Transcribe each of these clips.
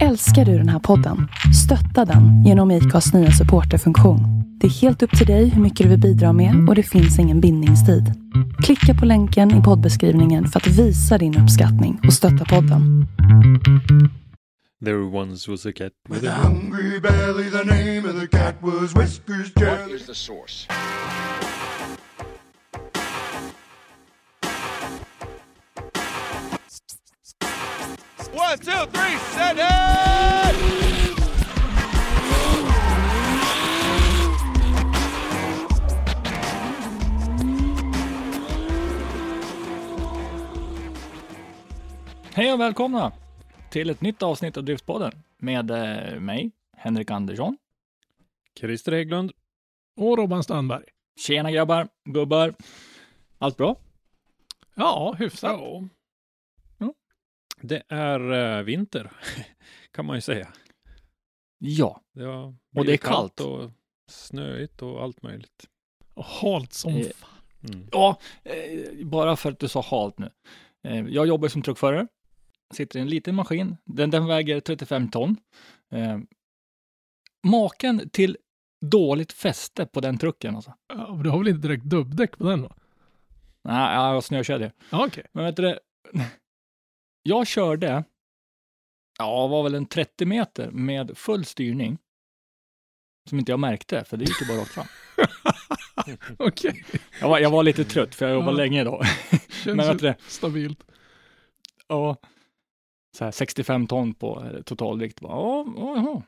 Älskar du den här podden? Stötta den genom IKAs nya supporterfunktion. Det är helt upp till dig hur mycket du vill bidra med och det finns ingen bindningstid. Klicka på länken i poddbeskrivningen för att visa din uppskattning och stötta podden. There once was a cat With a hungry belly, the name of the cat was Whiskers What Jelly. is the source? One, two, three, set it! Hej och välkomna till ett nytt avsnitt av Driftpodden med eh, mig, Henrik Andersson. Christer Hägglund. Och Robban Strandberg. Tjena grabbar, gubbar. Allt bra? Ja, hyfsat. Ja. Det är eh, vinter, kan man ju säga. Ja, Det Och det är blivit kallt. och snöigt och allt möjligt. Och halt som Eh, fan. Mm. ja eh, bara för att du sa halt nu. Eh, jag jobbar som truckförare. Sitter i en liten maskin. Den, den väger 35 ton. Eh, maken till dåligt fäste på den trucken alltså. Ja, men du har väl inte direkt dubbdäck på den va? Nej, jag har snökedja. Ja, okej. Men vet du det? Jag körde, ja, var väl en 30 meter med full styrning. Som inte jag märkte, för det gick ju bara rakt fram. Okej. Jag var, jag var lite trött, för jag jobbade Ja. länge idag. Känns Men det? stabilt. Ja, så här 65 ton på eh, totalvikt. Ja, ja, ja.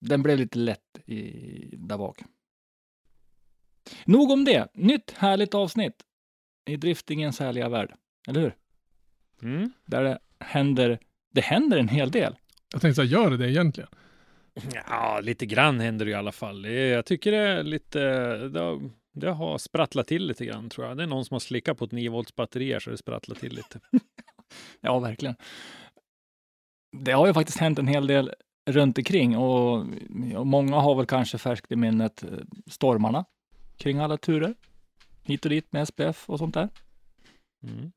Den blev lite lätt i, där bak. Nog om det. Nytt härligt avsnitt i driftingens härliga värld. Eller hur? Mm. Där det händer, det händer en hel del. Jag tänkte säga, gör det det egentligen? Ja, lite grann händer det i alla fall. Jag tycker det är lite... Det har, det har sprattlat till lite grann, tror jag. Det är någon som har slickat på ett 9 volts batteri här, så det sprattlar till lite. Ja, verkligen. Det har ju faktiskt hänt en hel del runt omkring och, och många har väl kanske färskt i minnet eh, stormarna kring alla turer. Hit och dit med SPF och sånt där. Mm.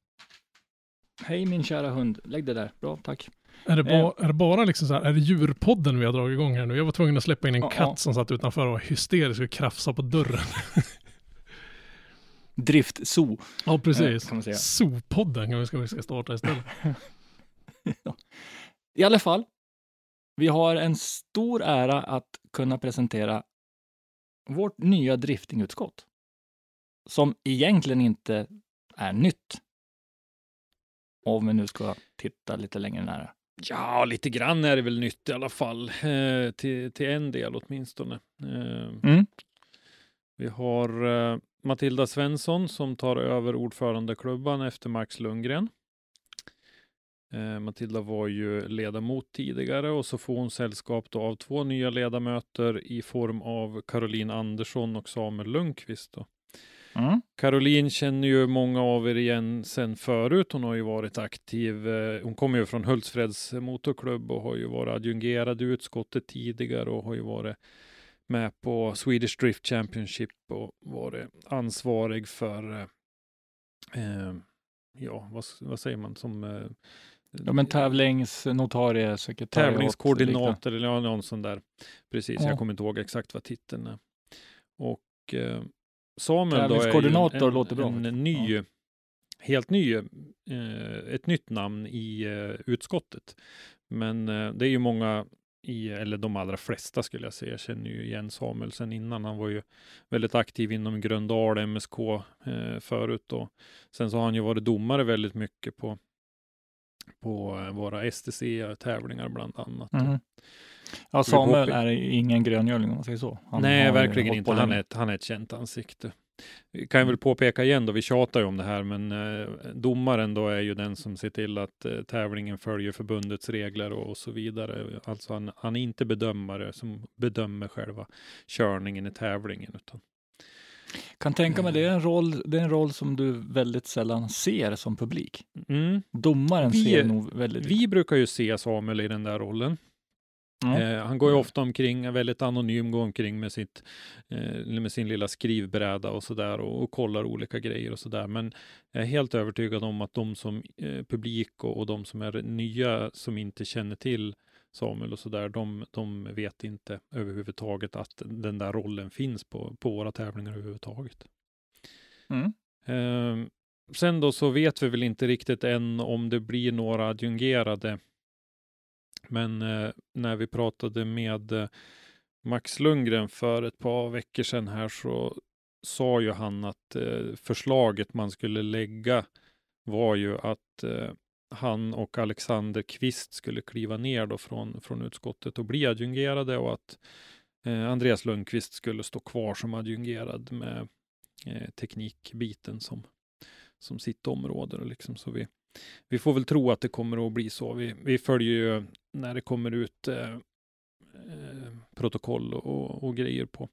Hej min kära hund, lägg det där. Bra, tack. Är det, ba, är det bara liksom så här, är det djurpodden vi har dragit igång här nu? Jag var tvungen att släppa in en Ja, katt ja. som satt utanför och var hysterisk och krafsade på dörren. Driftzo. Ja, Eh, precis. kan. Zoopodden kan vi ska, vi ska starta istället. I alla fall, vi har en stor ära att kunna presentera vårt nya driftingutskott. Som egentligen inte är nytt. Om vi nu ska titta lite längre nära. Ja, lite grann är det väl nytt i alla fall. Eh, till, till en del åtminstone. Eh, Mm. Vi har eh, Matilda Svensson som tar över ordförandeklubban efter Max Lundgren. Eh, Matilda var ju ledamot tidigare och så får hon sällskap då av två nya ledamöter i form av Caroline Andersson och Samuel Lundqvist. Då. Mm. Caroline känner ju många av er igen sen förut. Hon har ju varit aktiv. eh, Hon kommer ju från Hultsfreds motorklubb och har ju varit adjungerad i utskottet tidigare och har ju varit med på Swedish Drift Championship och varit ansvarig för, eh, eh, ja, vad, vad säger man, som eh, Ja, men tävlingsnotarie, sekretariat. tävlingskoordinator eller någon sån där. Precis, Ja. jag kommer inte ihåg exakt vad titeln är. Och eh, Samuel då är en, låter bra en, ny, helt ny, eh, ett nytt namn i eh, utskottet. Men eh, det är ju många i, eller de allra flesta skulle jag säga, känner ju igen Samuel sen innan. Han var ju väldigt aktiv inom Gröndal MSK eh, förut då. Sen så har han ju varit domare väldigt mycket på på våra STC-tävlingar bland annat. Mhm. Ja, Samuel är ingen gröngöling om man säger så. Han Nej, verkligen inte. Han är, ett, han är ett känt ansikte. Vi kan väl påpeka igen då, vi tjatar ju om det här, men eh, domaren då är ju den som ser till att eh, tävlingen följer förbundets regler och, och så vidare. Alltså han, han är inte bedömare som bedömer själva körningen i tävlingen, utan Kan tänka mig, det är, en roll, det är en roll som du väldigt sällan ser som publik. mm. Domaren Vi- ser nog väldigt... Vi brukar ju se Samuel i den där rollen. Eh, han går ju ofta omkring, är väldigt anonym, går omkring med, sitt, eh, med sin lilla skrivbräda och sådär och, och kollar olika grejer och sådär. Men jag är helt övertygad om att de som eh, publik och, och de som är nya som inte känner till Samuel och sådär, de, de vet inte överhuvudtaget att den där rollen finns på, på våra tävlingar överhuvudtaget. Mm. Eh, sen då så vet vi väl inte riktigt än om det blir några adjungerade. Men eh, när vi pratade med eh, Max Lundgren för ett par veckor sedan här så sa ju han att eh, förslaget man skulle lägga var ju att eh, han och Alexander Kvist skulle kliva ner då från, från utskottet och bli adjungerade och att eh, Andreas Lundqvist skulle stå kvar som adjungerad med eh, teknikbiten som, som sitt område. Liksom, så vi, vi får väl tro att det kommer att bli så. Vi, vi följer ju när det kommer ut eh, eh, protokoll och, och grejer på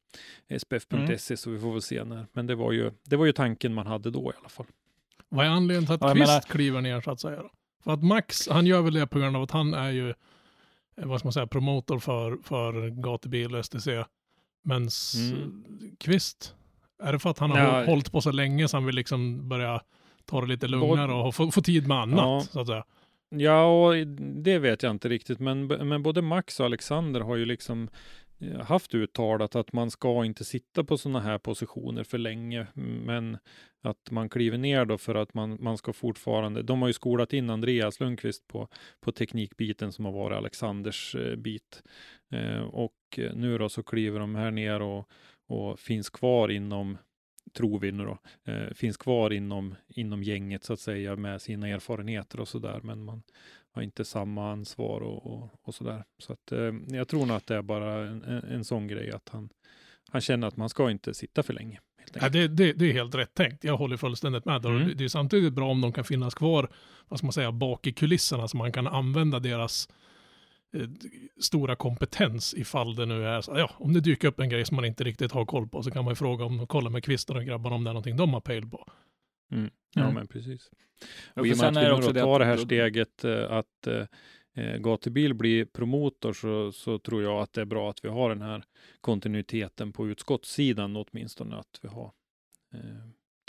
spf.se, Mm. så vi får väl se när. Men det var, ju, det var ju tanken man hade då i alla fall. Vad är anledningen till att Ja, Kvist menar- kliver ner så att säga? Då? För att Max, han gör väl det på grund av att han är ju, eh, vad ska man säga, promotor för, för gatubil och STC. Men Mm. Kvist, är det för att han har Ja. håll- hållit på så länge så han vill liksom börja ta det lite lugnare och få, få tid med annat, Ja. så att säga? Ja, och det vet jag inte riktigt, men, men både Max och Alexander har ju liksom eh, haft uttalat att man ska inte sitta på sådana här positioner för länge, men att man kliver ner då för att man, man ska fortfarande, de har ju skolat in Andreas Lundqvist på, på teknikbiten som har varit Alexanders eh, bit. Eh, och nu då så kliver de här ner och, och finns kvar inom tror vi nu då, eh, finns kvar inom, inom gänget så att säga med sina erfarenheter och sådär. Men man har inte samma ansvar och, och, och sådär. Så att eh, jag tror nog att det är bara en, en, sån grej att han, han känner att man ska inte sitta för länge. Ja, det, det, det är helt rätt tänkt. Jag håller fullständigt med. där. Mm. Det, det är samtidigt bra om de kan finnas kvar, vad ska man säga, bak i kulisserna så man kan använda deras stora kompetens ifall det nu är så, ja, om det dyker upp en grej som man inte riktigt har koll på så kan man ju fråga om de kollar med kvistar och grabbarna om det är någonting de har pejl på. Ja, Mm. men precis. Ja, Och i för och med sen att är vi nu också då det tar det här steget eh, att eh, eh, gatubil blir promotor så, så tror jag att det är bra att vi har den här kontinuiteten på utskottssidan åtminstone. Att vi har eh,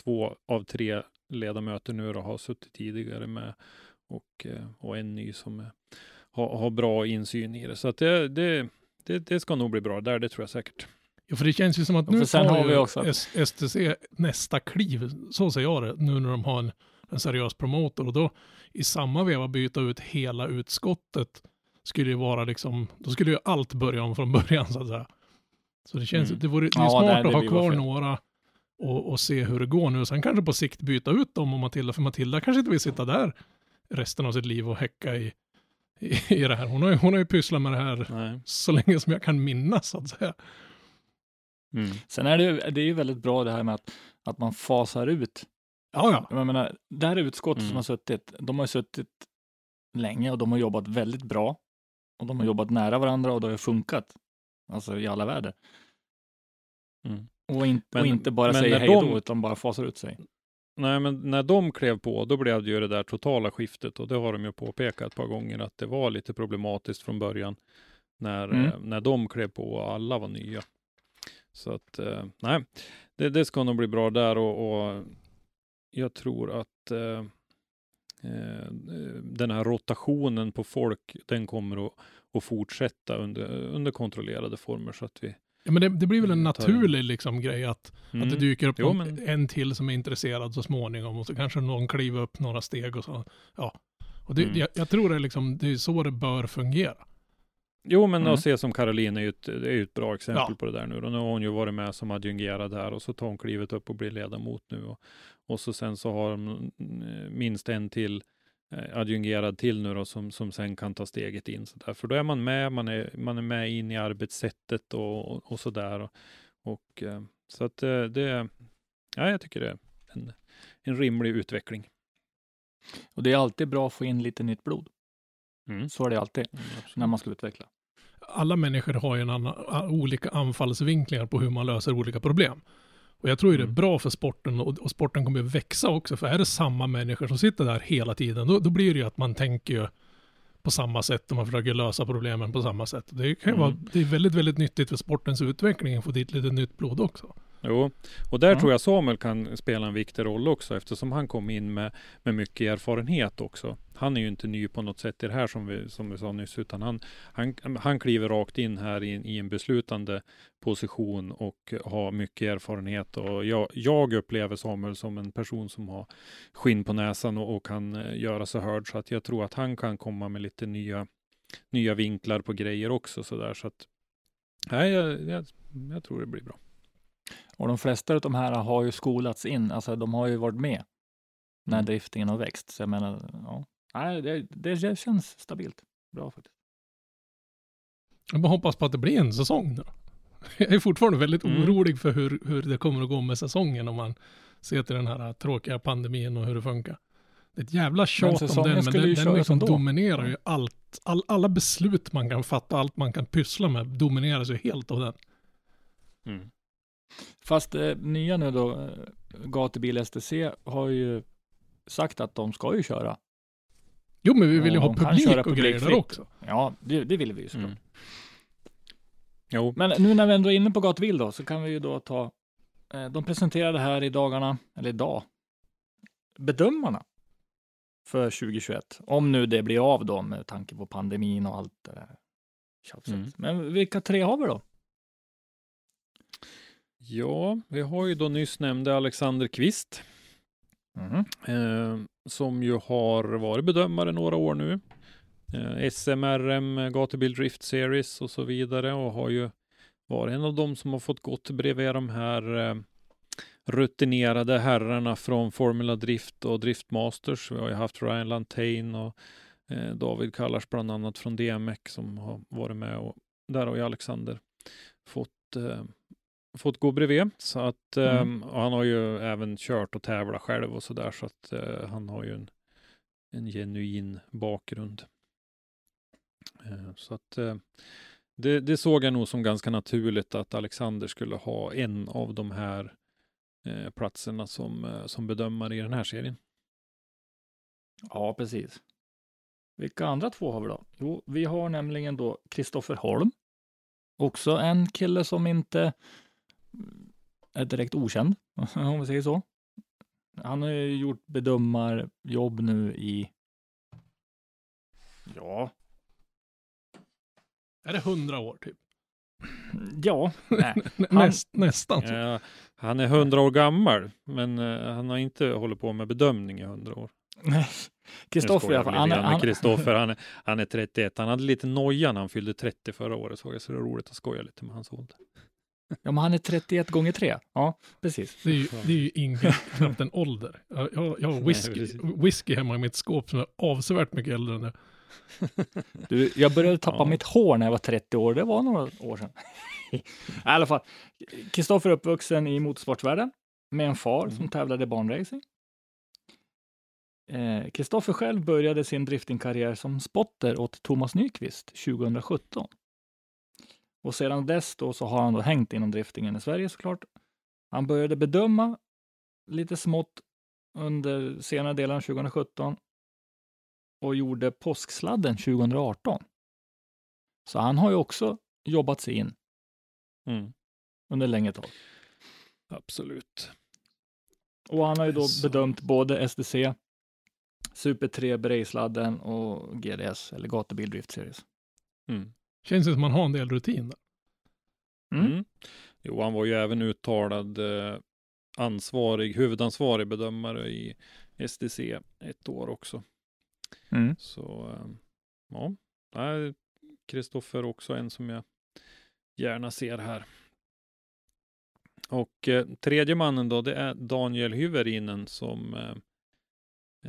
två av tre ledamöter nu då har suttit tidigare med och, eh, och en ny som eh, har, har bra insyn i det. Så att det, det, det, det ska nog bli bra där, det tror jag säkert. Ja, för det känns ju som att nu sen har vi också att- STC nästa kliv, så ser jag det, nu när de har en, en seriös promotor och då i samma veva byta ut hela utskottet skulle ju vara liksom, då skulle ju allt börja om från början så att säga. Så det känns, Mm. det vore det är Ja, smart nej, att det ha blir bara kvar några och, och se hur det går nu. Sen kanske på sikt byta ut dem och Matilda, för Matilda kanske inte vill sitta där resten av sitt liv och häcka i, i, i det här. Hon har, ju, hon har ju pysslat med det här Nej. så länge som jag kan minnas så att säga. Mm. Sen är det, det är ju väldigt bra det här med att, att man fasar ut. Ja, ja. Jag menar, det här utskottet Mm. som har suttit, de har ju suttit länge och de har jobbat väldigt bra. Och de har jobbat nära varandra och det har funkat. Alltså i alla väder. Mm. Och, in, Men- och inte bara säga hej då, utan bara fasar ut sig. Nej, men när de klev på, då blev det ju det där totala skiftet och det har de ju påpekat ett par gånger att det var lite problematiskt från början när, Mm. eh, när de klev på och alla var nya. Så att, eh, nej, det, det ska nog bli bra där och, och jag tror att eh, eh, den här rotationen på folk, den kommer att, att fortsätta under, under kontrollerade former så att vi Ja, men det, det blir väl en Mm, naturlig liksom, grej att, att det dyker upp Jo, någon, men- en till som är intresserad så småningom och så kanske någon kliver upp några steg och så. Ja. Och det, Mm. jag, jag tror det är, liksom, det är så det bör fungera. Jo, men Mm. att se som Caroline är ju ett, det är ju ett bra exempel Ja. på det där nu. Och nu har hon ju varit med som adjungerad här och så tar hon klivet upp och blir ledamot nu. Och, och så sen så har de eh, minst en till eh, adjungerad till nu då som, som sen kan ta steget in. Så där. För då är man med, man är, man är med in i arbetssättet och, och, och så där. Och, och, eh, så att eh, det, ja, jag tycker det är en, en rimlig utveckling. Och det är alltid bra att få in lite nytt blod. Mm. Så är det alltid när man ska utveckla. Alla människor har ju en annan, olika anfallsvinklingar på hur man löser olika problem. Och jag tror ju det är Mm. bra för sporten och, och sporten kommer att växa också. För är det samma människor som sitter där hela tiden, då, då blir det ju att man tänker ju på samma sätt och man försöker lösa problemen på samma sätt. Det, kan ju Mm. vara, det är väldigt, väldigt nyttigt för sportens utveckling att få dit lite nytt blod också. Jo, och där Mm. tror jag Samuel kan spela en viktig roll också eftersom han kom in med, med mycket erfarenhet också. Han är ju inte ny på något sätt i det här som vi, som vi sa nyss, utan han, han, han kliver rakt in här i, en- i en beslutande position och har mycket erfarenhet. Och jag, jag upplever Samuel som en person som har skinn på näsan och, och kan eh, göra sig hörd. Så att jag tror att han kan komma med lite nya, nya vinklar på grejer också. Så, där. så att, nej, jag, jag, jag tror det blir bra. Och de flesta av de här har ju skolats in, alltså de har ju varit med när Mm. driftingen har växt. Så jag menar, ja, nej, det, det, känns stabilt. Bra faktiskt. Jag bara hoppas på att det blir en säsong nu. Jag är fortfarande väldigt Mm. orolig för hur, hur det kommer att gå med säsongen om man ser till den här tråkiga pandemin och hur det funkar. Det är ett jävla tjat om den, men den, den liksom dominerar ju allt. All, alla beslut man kan fatta, allt man kan pyssla med domineras ju helt av den. Mm. Fast eh, nya nu då, eh, Gatubil STC har ju sagt att de ska ju köra. Jo, men vi vill ju ha publik köra och grejer där också. Ja, det, det vill vi ju såklart. Mm. Jo, Men nu när vi ändå är inne på Gatubil då, så kan vi ju då ta, eh, de presenterade här i dagarna, eller idag, bedömarna för 2021. Om nu det blir av då med tanke på pandemin och allt det där. Mm. Men vilka tre har vi då? Ja, vi har ju då nyss nämnde Alexander Kvist Mhm. eh, som ju har varit bedömare några år nu. Eh, SMRM, Gatubil Drift Series och så vidare och har ju varit en av dem som har fått gått bredvid de här eh, rutinerade herrarna från Formula Drift och Drift Masters. Vi har ju haft Ryan Lantain och eh, David Kallars bland annat från DMX som har varit med och där har ju Alexander fått eh, fått gå bredvid. Så att Mm. ehm, och han har ju även kört och tävlat själv och så där så att eh, han har ju en, en genuin bakgrund. Eh, så att eh, det, det såg jag nog som ganska naturligt att Alexander skulle ha en av de här platserna som, som bedömare i den här serien. Ja, precis. Vilka andra två har vi då? Jo, vi har nämligen då Kristoffer Holm. Också en kille som inte är direkt okänd, om vi säger så. Han har ju gjort bedömarjobb nu i... Ja, Är det hundra år typ? ja, Han- näst, nästan. Eh, han är hundra år gammal, men eh, han har inte hållit på med bedömning i hundra år. Kristoffer i alla fall. Han, är- han, Kristoffer, han, är, han är 31. Han hade lite noja när han fyllde 30 förra året, såg jag, så det är roligt att skoja lite med hans ålder. Ja, men han är 31 gånger 3. Ja, precis. Det är ju, det är ju ingen, knappt en ålder. Jag, jag, jag har whisky, whisky hemma i mitt skåp som är avsevärt mycket äldre än det. Du, jag började tappa Ja. mitt hår när jag var 30 år. Det var några år sedan. I alla fall. Kristoffer är uppvuxen i motorsportsvärlden med en far som Mm. tävlade i banracing. Eh, Kristoffer själv började sin driftingkarriär som spotter åt Thomas Nyqvist 2017. Och sedan dess då så har han då hängt inom driftingen i Sverige såklart. Han började bedöma lite smått under senare delen av 2017 och gjorde påsksladden 2018. Så han har ju också jobbat sig in Mm, under längre tag. absolut. Och han har ju då Så. bedömt både SDC, Super 3 Bergsladden och GDS, eller Gatubil Drift Series. Mm. Känns det som man har en del rutin där. Mm. Mm. Jo, han var ju även uttalad eh, ansvarig, huvudansvarig bedömare i SDC ett år också. Mm. Så eh, ja, Kristoffer också en som jag gärna ser här. Och eh, tredje mannen då, det är Daniel Hyverinen som eh,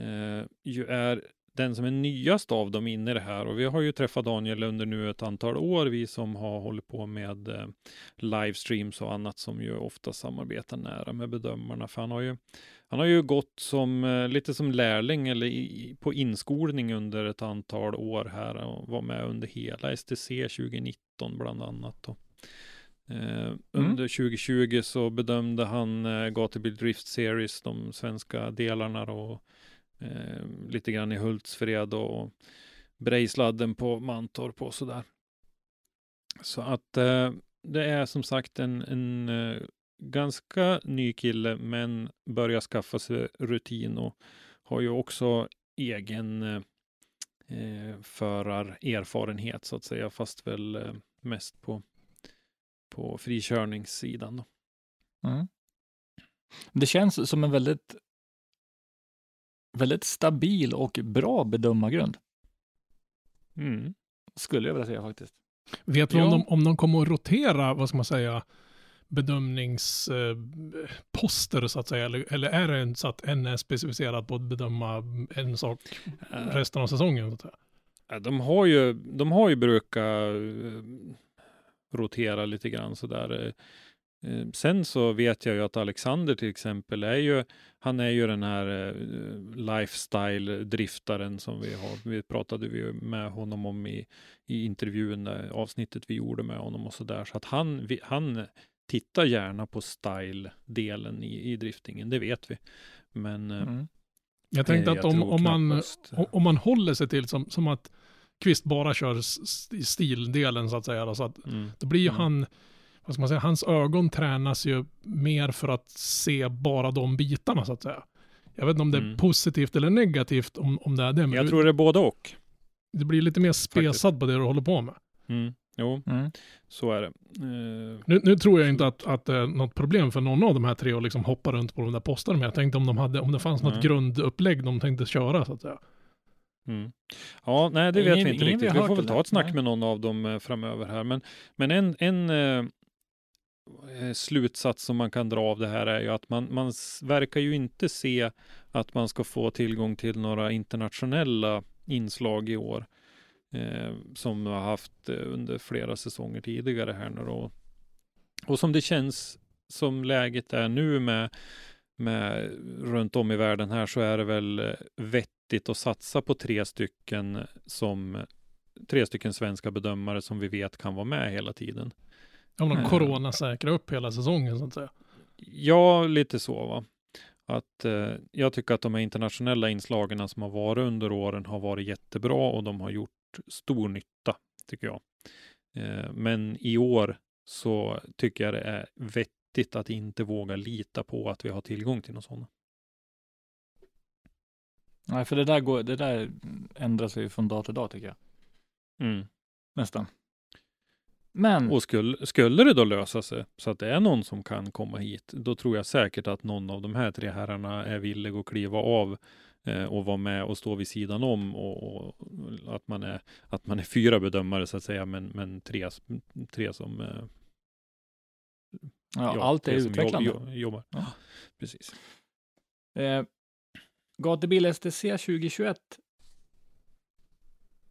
eh, ju är den som är nyast av dem inne i det här. Och vi har ju träffat Daniel under nu ett antal år, vi som har hållit på med eh, livestreams och annat som ju ofta samarbetar nära med bedömarna. För han har ju, han har ju gått som eh, lite som lärling eller i, på inskolning under ett antal år här och var med under hela STC 2019 bland annat. Och, eh, Under 2020 så bedömde han eh, Gatubil Drift Series, de svenska delarna och eh, lite grann i Hultsfred och Brejsladden på Mantorp och sådär. Så att eh, det är som sagt en, en eh, ganska ny kille, men börjar skaffa sig rutin och har ju också egen eh, eh förarerfarenhet så att säga, fast väl eh, mest på, på frikörningssidan. Då. Mm. Det känns som en väldigt, väldigt stabil och bra bedömargrund, Mm. skulle jag vilja säga faktiskt. Vet vi om, Ja. de, om de kommer att rotera, vad ska man säga, bedömningsposter så att säga? Eller, eller är det så att en är specificerad på att bedöma en sak Eh, resten av säsongen? Så att säga? Ja, De har ju, de har ju brukat eh, rotera lite grann sådär. Eh, eh, Sen så vet jag ju att Alexander till exempel är ju, han är ju den här eh, lifestyle-driftaren som vi har. Vi pratade vi ju med honom om i, i intervjun, där, avsnittet vi gjorde med honom och sådär. Så att han, vi, han tittar gärna på style-delen i, i driftingen, det vet vi. Men eh, Mm. Jag tänkte eh, att jag om, om, man, knappast, eh, om, man håller sig till som, som att Kvist bara kör stildelen så att säga. Då, så att, mm, då blir ju Mm. han, vad ska man säga, hans ögon tränas ju mer för att se bara de bitarna så att säga. Jag vet inte om det är Mm. positivt eller negativt om, om det är det, men jag du- tror det är både och. det blir lite mer spesad på det du håller på med. Mm, jo, Mm. så är det. Eh, Nu, nu tror jag inte att, att det är något problem för någon av de här tre att liksom hoppa runt på de där posterna, men jag tänkte om, de hade, om det fanns något Nej. grundupplägg de tänkte köra så att säga. Mm. Ja, nej, det Ingen- vet vi inte vi riktigt. Vi hört får väl ta ett snack Nej. med någon av dem eh, framöver här. Men, men en, en eh, eh, Eh, slutsats som man kan dra av det här är ju att man, man verkar ju inte se att man ska få tillgång till några internationella inslag i år. Eh, som vi har haft eh, under flera säsonger tidigare här nu då. Och som det känns som läget är nu med, med runt om i världen här så är det väl eh, vettigt att satsa på tre stycken som tre stycken svenska bedömare som vi vet kan vara med hela tiden. Om de Mm. coronasäkrar upp hela säsongen så att säga. Ja, lite så va. Att eh, jag tycker att de här internationella inslagen som har varit under åren har varit jättebra och de har gjort stor nytta, tycker jag. Eh, men i år så tycker jag det är vettigt att inte våga lita på att vi har tillgång till något sådant. Nej, för det där, går, det där ändrar sig ju från dag till dag tycker jag. Mm. Nästan. Men, Och skulle, skulle det då lösa sig så att det är någon som kan komma hit, då tror jag säkert att någon av de här tre herrarna är villig att kliva av eh, och vara med och stå vid sidan om och, och att, man är, att man är fyra bedömare så att säga, men, men tre, tre som eh, ja, ja, allt är utvecklande. Jobb, jobbar. Ja. Precis. Eh, Gatubil STC 2021.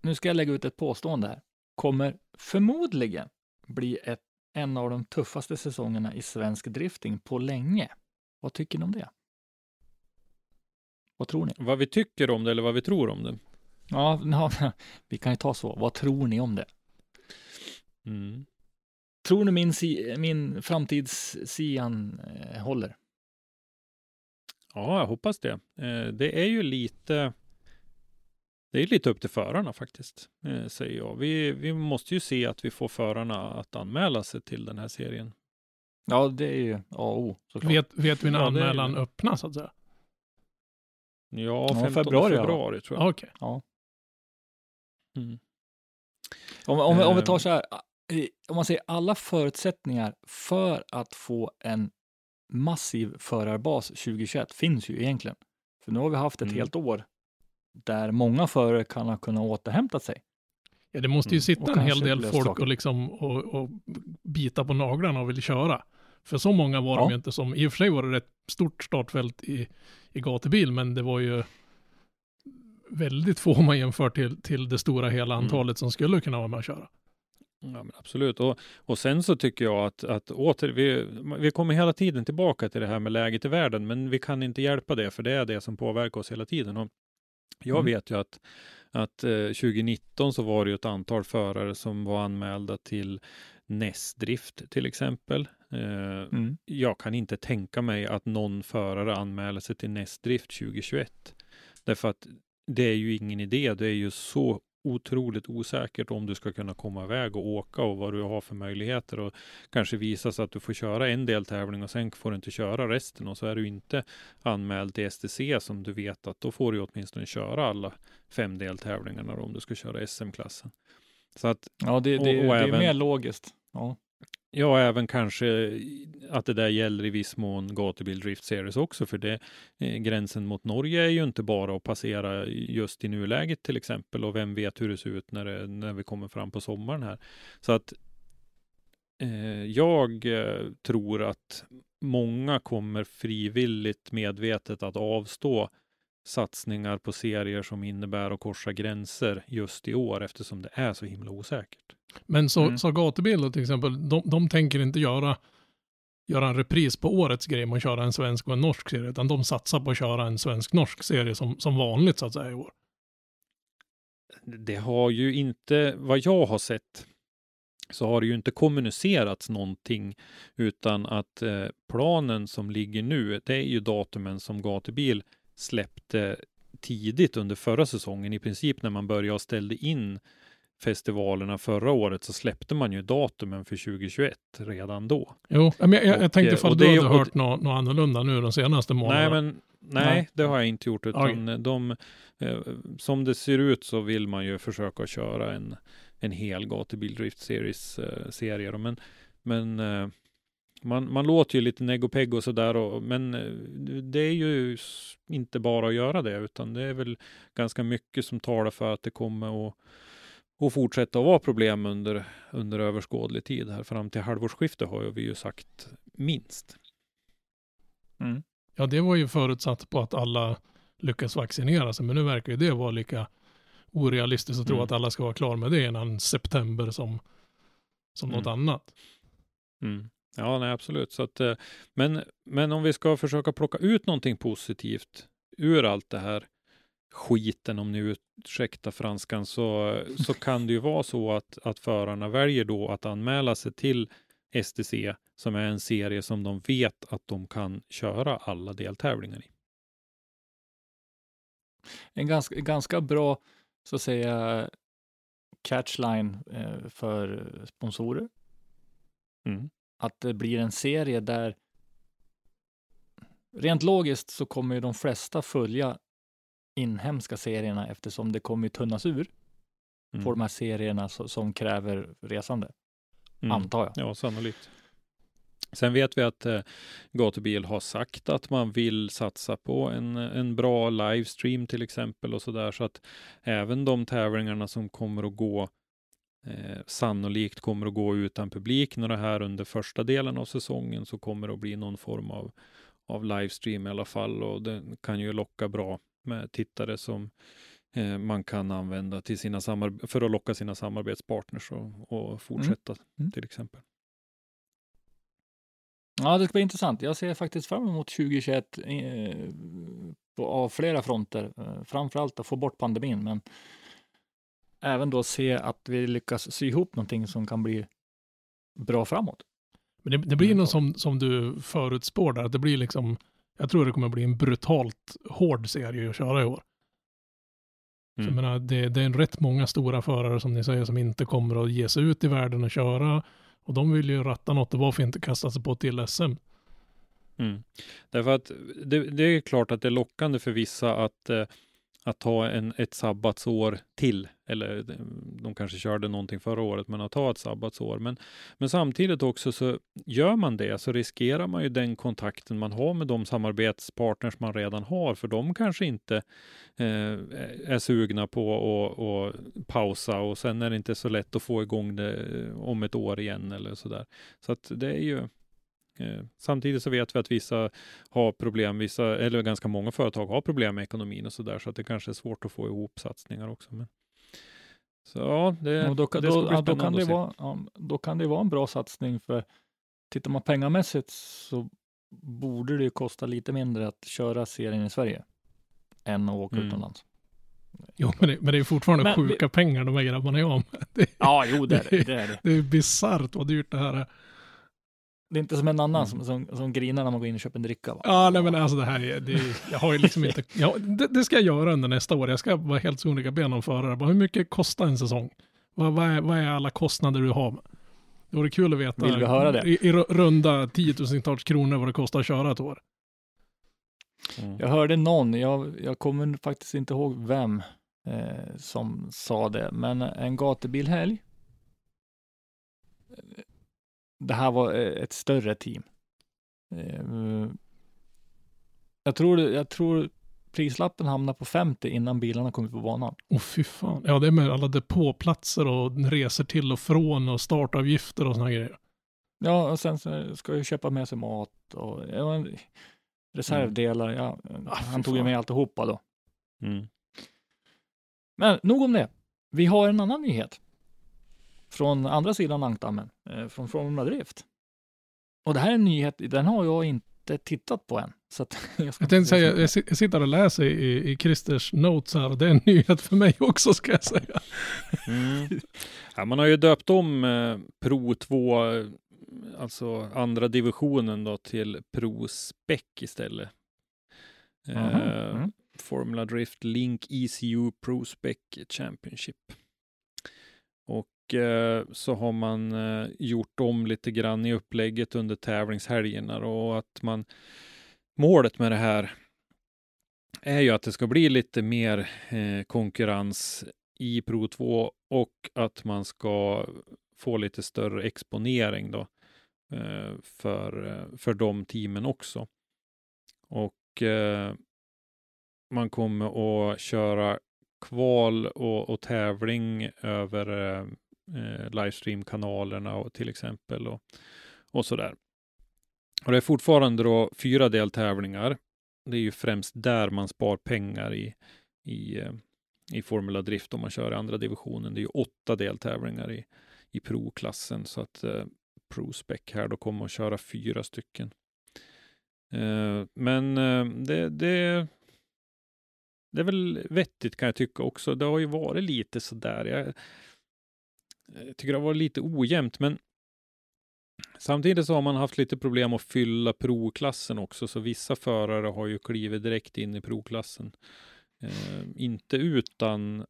Nu ska jag lägga ut ett påstående här. Kommer förmodligen bli ett, en av de tuffaste säsongerna i svensk drifting på länge. Vad tycker ni om det? Vad tror ni? Vad vi tycker om det eller vad vi tror om det. Ja, ja, vi kan ju ta så. Vad tror ni om det? Mm. Tror ni min, min framtids-Sian eh, håller? Ja, jag hoppas det. Eh, det är ju lite det är lite upp till förarna faktiskt, eh, säger jag. Vi, vi måste ju se att vi får förarna att anmäla sig till den här serien. Ja, det är ju A och O såklart. Vet, vet vi när Ja, det anmälan öppnas så att säga? Ja, Ja, 15 februari, februari, ja. tror jag. Ja, Okej. Mm. Om, om, om vi tar Ehm. så här, eh, om man säger alla förutsättningar för att få en massiv förarbas 2021 finns ju egentligen. För nu har vi haft ett Mm. helt år där många förare kan ha kunnat återhämta sig. Ja, det måste ju Mm. sitta Och en hel del folk saker. och, liksom, och, och bita på naglarna och vill köra. För så många var de Ja. ju inte som, i och för sig var det ett stort startfält i, i gatubil, men det var ju väldigt få om man jämför till, till det stora hela Mm. antalet som skulle kunna vara med och köra. Ja, men absolut. Och, och sen så tycker jag att, att åter, vi, vi kommer hela tiden tillbaka till det här med läget i världen, men vi kan inte hjälpa det, för det är det som påverkar oss hela tiden. Och jag Mm. vet ju att, att eh, 2019 så var det ju ett antal förare som var anmälda till NES-drift till exempel. Eh, Mm. jag kan inte tänka mig att någon förare anmäler sig till NES-drift 2021. Därför att det är ju ingen idé. Det är ju så otroligt osäkert om du ska kunna komma iväg och åka och vad du har för möjligheter och kanske visa sig att du får köra en deltävling och sen får du inte köra resten och så är du inte anmäld till STC som du vet att då får du åtminstone köra alla fem deltävlingarna om du ska köra SM-klassen. Så att Ja, det, det, Och- och det är även- mer logiskt. Ja. Ja, även kanske att det där gäller i viss mån gatubil Drift Series också, för det eh, gränsen mot Norge är ju inte bara att passera just i nuläget till exempel, och vem vet hur det ser ut när, det, när vi kommer fram på sommaren här. Så att eh, jag eh, tror att många kommer frivilligt medvetet att avstå satsningar på serier som innebär att korsa gränser just i år eftersom det är så himla osäkert. Men så, Mm. då, till exempel, de, de tänker inte göra, göra en repris på årets grej att köra en svensk och en norsk serie, utan de satsar på att köra en svensk-norsk serie som, som vanligt så att säga i år. det har ju inte, vad jag har sett, så har det ju inte kommunicerats någonting, utan att eh, planen som ligger nu, det är ju datumen som Gatubil släppte tidigt under förra säsongen. I princip när man började och ställde in festivalerna förra året så släppte man ju datumen för 2021 redan då. Jo, men jag, jag, Och, jag tänkte eh, ifall du hade och- hört något, något annorlunda nu de senaste Nej, månaderna. men nej, Nej. det har jag inte gjort, utan de, eh, som det ser ut så vill man ju försöka köra en, en hel gatubil Drift Series eh, serie. då. Men, men eh, man, man låter ju lite negg och sådär, och- men eh, det är ju inte bara att göra det, utan det är väl ganska mycket som talar för att det kommer att och fortsätta att vara problem under, under överskådlig tid här fram till halvårsskiftet har vi ju sagt minst. Ja, det var ju förutsatt på att alla lyckas vaccinera sig, men nu verkar ju det vara lika orealistiskt att tro Mm. att alla ska vara klar med det innan september som, som något Mm. annat. Mm. Ja, nej, absolut. Så att, eh, men, men om vi ska försöka plocka ut någonting positivt ur allt det här skiten, om ni ursäktar franskan, så, så kan det ju vara så att, att förarna väljer då att anmäla sig till STC, som är en serie som de vet att de kan köra alla deltävlingar i. En ganska, ganska bra, så att säga, catchline eh, för sponsorer. Mm. Att det blir en serie där rent logiskt så kommer ju de flesta följa inhemska serierna eftersom det kommer tunnas ur Mm. på de här serierna som kräver resande, Mm. antar jag. Ja, sannolikt. Sen vet vi att eh, Gatubil har sagt att man vill satsa på en, en bra livestream till exempel och så där så att även de tävlingarna som kommer att gå eh, sannolikt kommer att gå utan publik några här under första delen av säsongen så kommer det att bli någon form av, av livestream i alla fall och det kan ju locka bra med tittare som eh, man kan använda till sina för att locka sina samarbetspartners och, och fortsätta Mm. till exempel. Ja, det ska bli intressant. Jag ser faktiskt fram emot 2021 eh, på, av flera fronter. Eh, framförallt att få bort pandemin, men även då se att vi lyckas sy ihop någonting som kan bli bra framåt. Men det, det blir Mm. nog som, som du förutspår där, det blir liksom, jag tror det kommer bli en brutalt hård serie att köra i år. Så jag Mm. menar, det, det är en rätt många stora förare som ni säger som inte kommer att ge sig ut i världen och köra. Och de vill ju ratta något och varför inte kasta sig på till SM? Mm. Därför att det, det är klart att det är lockande för vissa att, eh, att ta en, ett sabbatsår till. Eller eh, de, kanske körde någonting förra året, men att ta ett sabbatsår. Men, men samtidigt också så gör man det så riskerar man ju den kontakten man har med de samarbetspartners man redan har. För de kanske inte eh, är sugna på att och pausa och sen är det inte så lätt att få igång det eh, om ett år igen eller sådär. Så att det är ju Samtidigt så vet vi att vissa har problem, vissa, eller ganska många företag har problem med ekonomin och så där, så att det kanske är svårt att få ihop satsningar också. Men, så ja, det, Och då, kan- det ska då, bli ja, då, kan det vara, ja, då kan det vara en bra satsning för tittar man pengamässigt så borde det ju kosta lite mindre att köra serien i Sverige än att åka Mm. utomlands. Jo, men det, men det är fortfarande Men vi- sjuka pengar de här grabbarna är med. Det, Ja, jo, det är det. det, är det. det är bisarrt vad dyrt det här är. Det är inte som en annan Mm. som, som, som grinar när man går in och köper en dricka. Va? Ja, nej men alltså det här är, det, jag har ju liksom inte, ja, det, det ska jag göra under nästa år. Jag ska vara helt sonika ben om förare. Bara, Hur mycket kostar en säsong? Vad, vad, är, vad är alla kostnader du har? Det vore kul att veta. Vill vi höra det? I, i ru- runda tiotusentals kronor vad det kostar att köra ett år. Mm. Jag hörde någon, jag, jag kommer faktiskt inte ihåg vem eh, som sa det, men en gatubilhelg. Det här var eh, ett större team. Eh, jag, tror, jag tror prislappen hamnar på 50 innan bilarna kom ut på banan. Åh fy fan. Ja, det är med alla depåplatser och resor till och från och startavgifter och såna grejer. Ja, och sen ska jag köpa med sig mat och ja, reservdelar. Ja, Ah, fy han tog ju med alltihopa då. Mm. Men nog om det. Vi har en annan nyhet. Från andra sidan ankdammen, eh, från Formula Drift. Och det här är en nyhet, den har jag inte tittat på än. Så att jag ska Jag tänkte säga, jag si- jag sitter och läser i, i Christers notes här och det är en nyhet för mig också ska jag säga. Mm. Ja, man har ju döpt om eh, Pro 2, eh, alltså andra divisionen då, till Pro Spec istället. Eh, mm. Formula Drift Link ECU Pro Spec Championship. Och Eh, så har man eh, gjort om lite grann i upplägget under tävlingshelgerna och att man målet med det här är ju att det ska bli lite mer eh, konkurrens i Pro 2 och att man ska få lite större exponering då för, för de teamen också. Och man kommer att köra kval och, och tävling över eh, livestreamkanalerna livestream-kanalerna och till exempel och, och sådär. Och det är fortfarande då fyra deltävlingar. Det är ju främst där man spar pengar i, i, eh, i Formula Drift om man kör i andra divisionen. Det är ju åtta deltävlingar i, i Pro-klassen så att eh, Prospec här då kommer att köra fyra stycken. Eh, men eh, det, det, det är väl vettigt kan jag tycka också. Det har ju varit lite sådär. Jag, jag tycker det har varit lite ojämnt, men samtidigt så har man haft lite problem att fylla provklassen också, så vissa förare har ju klivit direkt in i provklassen. Eh, inte utan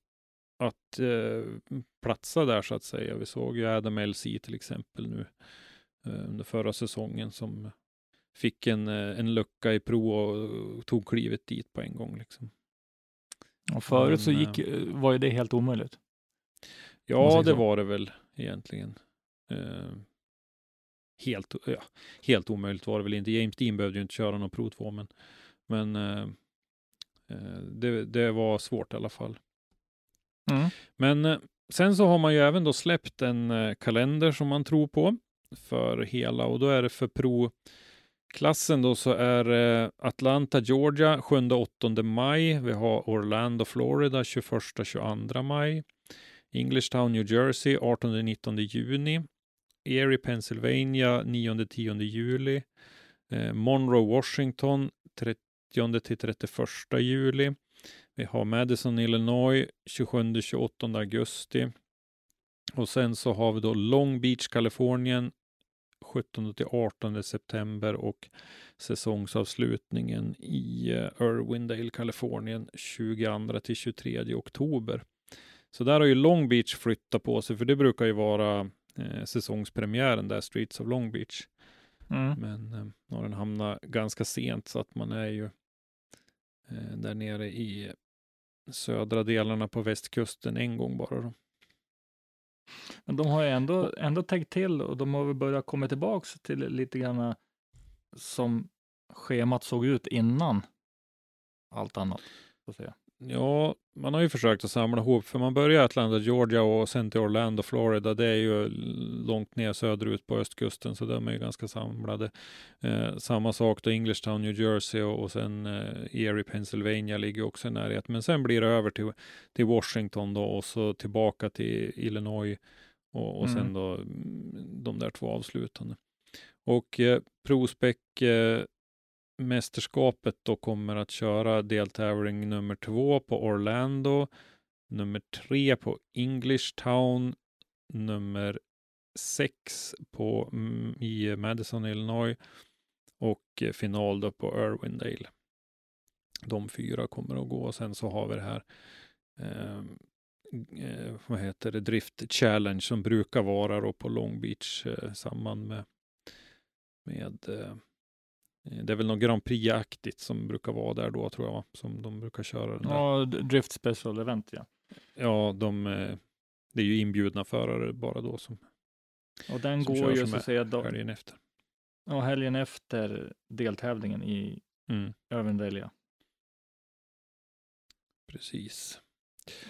att eh, platsa där så att säga. Vi såg ju Adam LC till exempel nu eh, under förra säsongen som fick en, eh, en lucka i pro och tog klivet dit på en gång. Liksom. Och förut så gick, eh, var ju det helt omöjligt. Ja, det så. var det väl egentligen. Eh, helt, ja, helt omöjligt var det väl inte. James Dean behövde ju inte köra någon Pro 2, men, men eh, eh, det, det var svårt i alla fall. Mm. Men eh, sen så har man ju även då släppt en eh, kalender som man tror på för hela och då är det för pro-klassen då så är Atlanta, Georgia 7-8 maj. Vi har Orlando, Florida 21-22 maj. Englishtown, New Jersey 18-19 juni. Erie, Pennsylvania 9-10 juli. Eh, Monroe, Washington 30-31 juli. Vi har Madison, Illinois 27-28 augusti. Och sen så har vi då Long Beach, Kalifornien 17-18 september och säsongsavslutningen i eh, Irwindale, Kalifornien 22-23 oktober. Så där har ju Long Beach flyttat på sig, för det brukar ju vara eh, säsongspremiären där, Streets of Long Beach. Mm. Men eh, nu har den hamnat ganska sent så att man är ju eh, där nere i södra delarna på västkusten en gång bara. Då. Men de har ju ändå, ändå tänkt till och de har väl börjat komma tillbaks till lite grann som schemat såg ut innan allt annat. Så att säga. Ja, man har ju försökt att samla ihop, för man börjar i Atlanta, Georgia och sen till Orlando, Florida. Det är ju långt ner söderut på östkusten, så de är ju ganska samlade. Eh, samma sak då Englishtown, New Jersey och, och sen eh, Erie, Pennsylvania ligger också i närheten. Men sen blir det över till, till Washington då och så tillbaka till Illinois och, och sen Mm. då mm, de där två avslutande. Och eh, Prospec eh, mästerskapet då kommer att köra deltävling nummer två på Orlando, nummer tre på English Town, nummer sex på, mm, i Madison, Illinois och eh, final då på Irwindale. De fyra kommer att gå och sen så har vi det här eh, eh, vad heter det, Drift Challenge som brukar vara då på Long Beach eh, samman med, med eh, det är väl något Grand Prix-aktigt som brukar vara där då tror jag, som de brukar köra. Den där. Ja, Drift Special Event ja. Ja, de, eh, det är ju inbjudna förare bara då som Och den Som går ju så att säga då, helgen efter. ja, helgen efter deltävlingen i Mm. Ja. precis.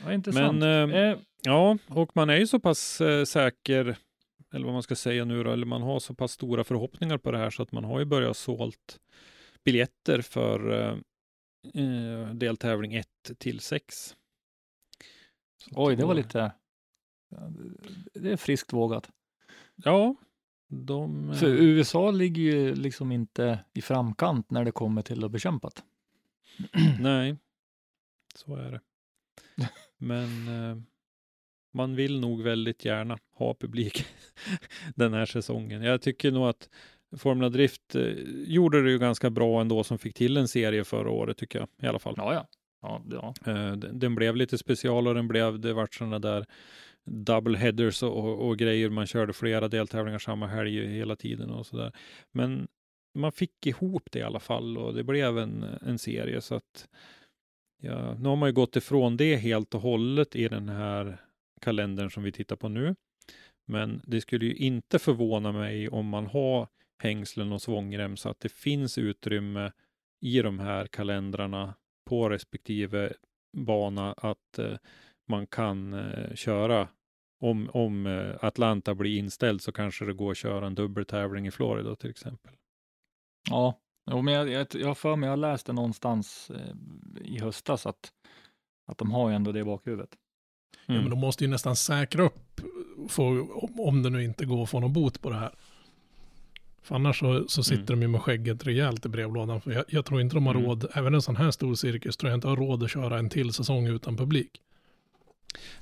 Ja, intressant. Men eh, eh, ja, och man är ju så pass eh, säker, eller vad man ska säga nu då, eller man har så pass stora förhoppningar på det här så att man har ju börjat sålt biljetter för eh, eh, deltävling 1 till 6. Så att oj, det var lite... det- är friskt vågat. Ja, de... eh, För USA ligger ju liksom inte i framkant när det kommer till att bekämpa. Nej, så är det. Men eh, man vill nog väldigt gärna ha publik den här säsongen. Jag tycker nog att Formula Drift eh, gjorde det ju ganska bra ändå som fick till en serie förra året tycker jag i alla fall. Ja, ja. ja, ja. Eh, den, den blev lite special och den blev, det vart sådana där double headers och, och, och grejer. Man körde flera deltävlingar samma helg hela tiden och sådär. Men man fick ihop det i alla fall och det blev en, en serie så att ja, nu har man ju gått ifrån det helt och hållet i den här kalendern som vi tittar på nu. Men det skulle ju inte förvåna mig om man har hängslen och svångrem så att det finns utrymme i de här kalendrarna på respektive bana att eh, man kan eh, köra. Om, om eh, Atlanta blir inställd så kanske det går att köra en dubbeltävling i Florida till exempel. ja. Jo, men jag, jag, jag har för mig, jag läste någonstans eh, i höstas att, att de har ju ändå det i bakhuvudet. Ja, men de måste ju nästan säkra upp, om- om det nu inte går att få någon bot på det här. För annars så, så sitter Mm. de ju med skägget rejält i brevlådan. För jag, jag tror inte de har Mm. råd, även en sån här stor cirkus, tror jag inte har råd att köra en till säsong utan publik.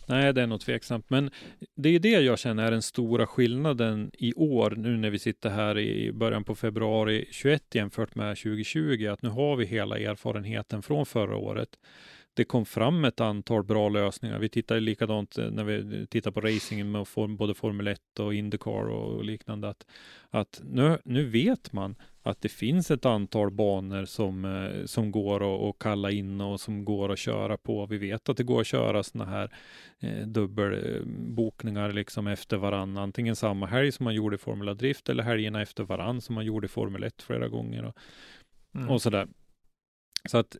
Nej, det är nog tveksamt. Men det är det jag känner är den stora skillnaden i år, nu när vi sitter här i början på februari 21 jämfört med 2020, att nu har vi hela erfarenheten från förra året. Det kom fram ett antal bra lösningar. Vi tittar likadant eh, när vi tittar på racingen med både Formel 1 och Indycar och liknande. Att, att nu, nu vet man att det finns ett antal banor som, eh, som går att att kalla in och som går att köra på. Vi vet att det går att köra sådana här eh, dubbelbokningar liksom efter varann. Antingen samma helg som man gjorde i Formula Drift eller helgerna efter varann som man gjorde i Formel 1 flera gånger och, Mm. och sådär. Så att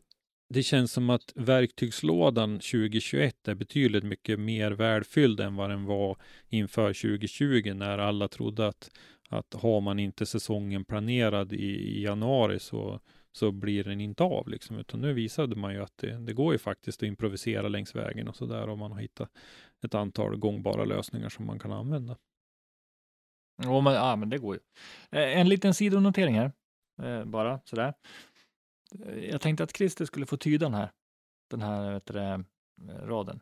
det känns som att verktygslådan 2021 är betydligt mycket mer välfylld än vad den var inför 2020 när alla trodde att, att har man inte säsongen planerad i, i januari så, så blir den inte av liksom. Utan nu visade man ju att det, det går ju faktiskt att improvisera längs vägen och sådär om man har hittat ett antal gångbara lösningar som man kan använda. Jo, men, ja, men det går ju. Eh, en liten sidonotering här, eh, bara sådär. Jag tänkte att Christer skulle få tyda den här, den här vet du, raden.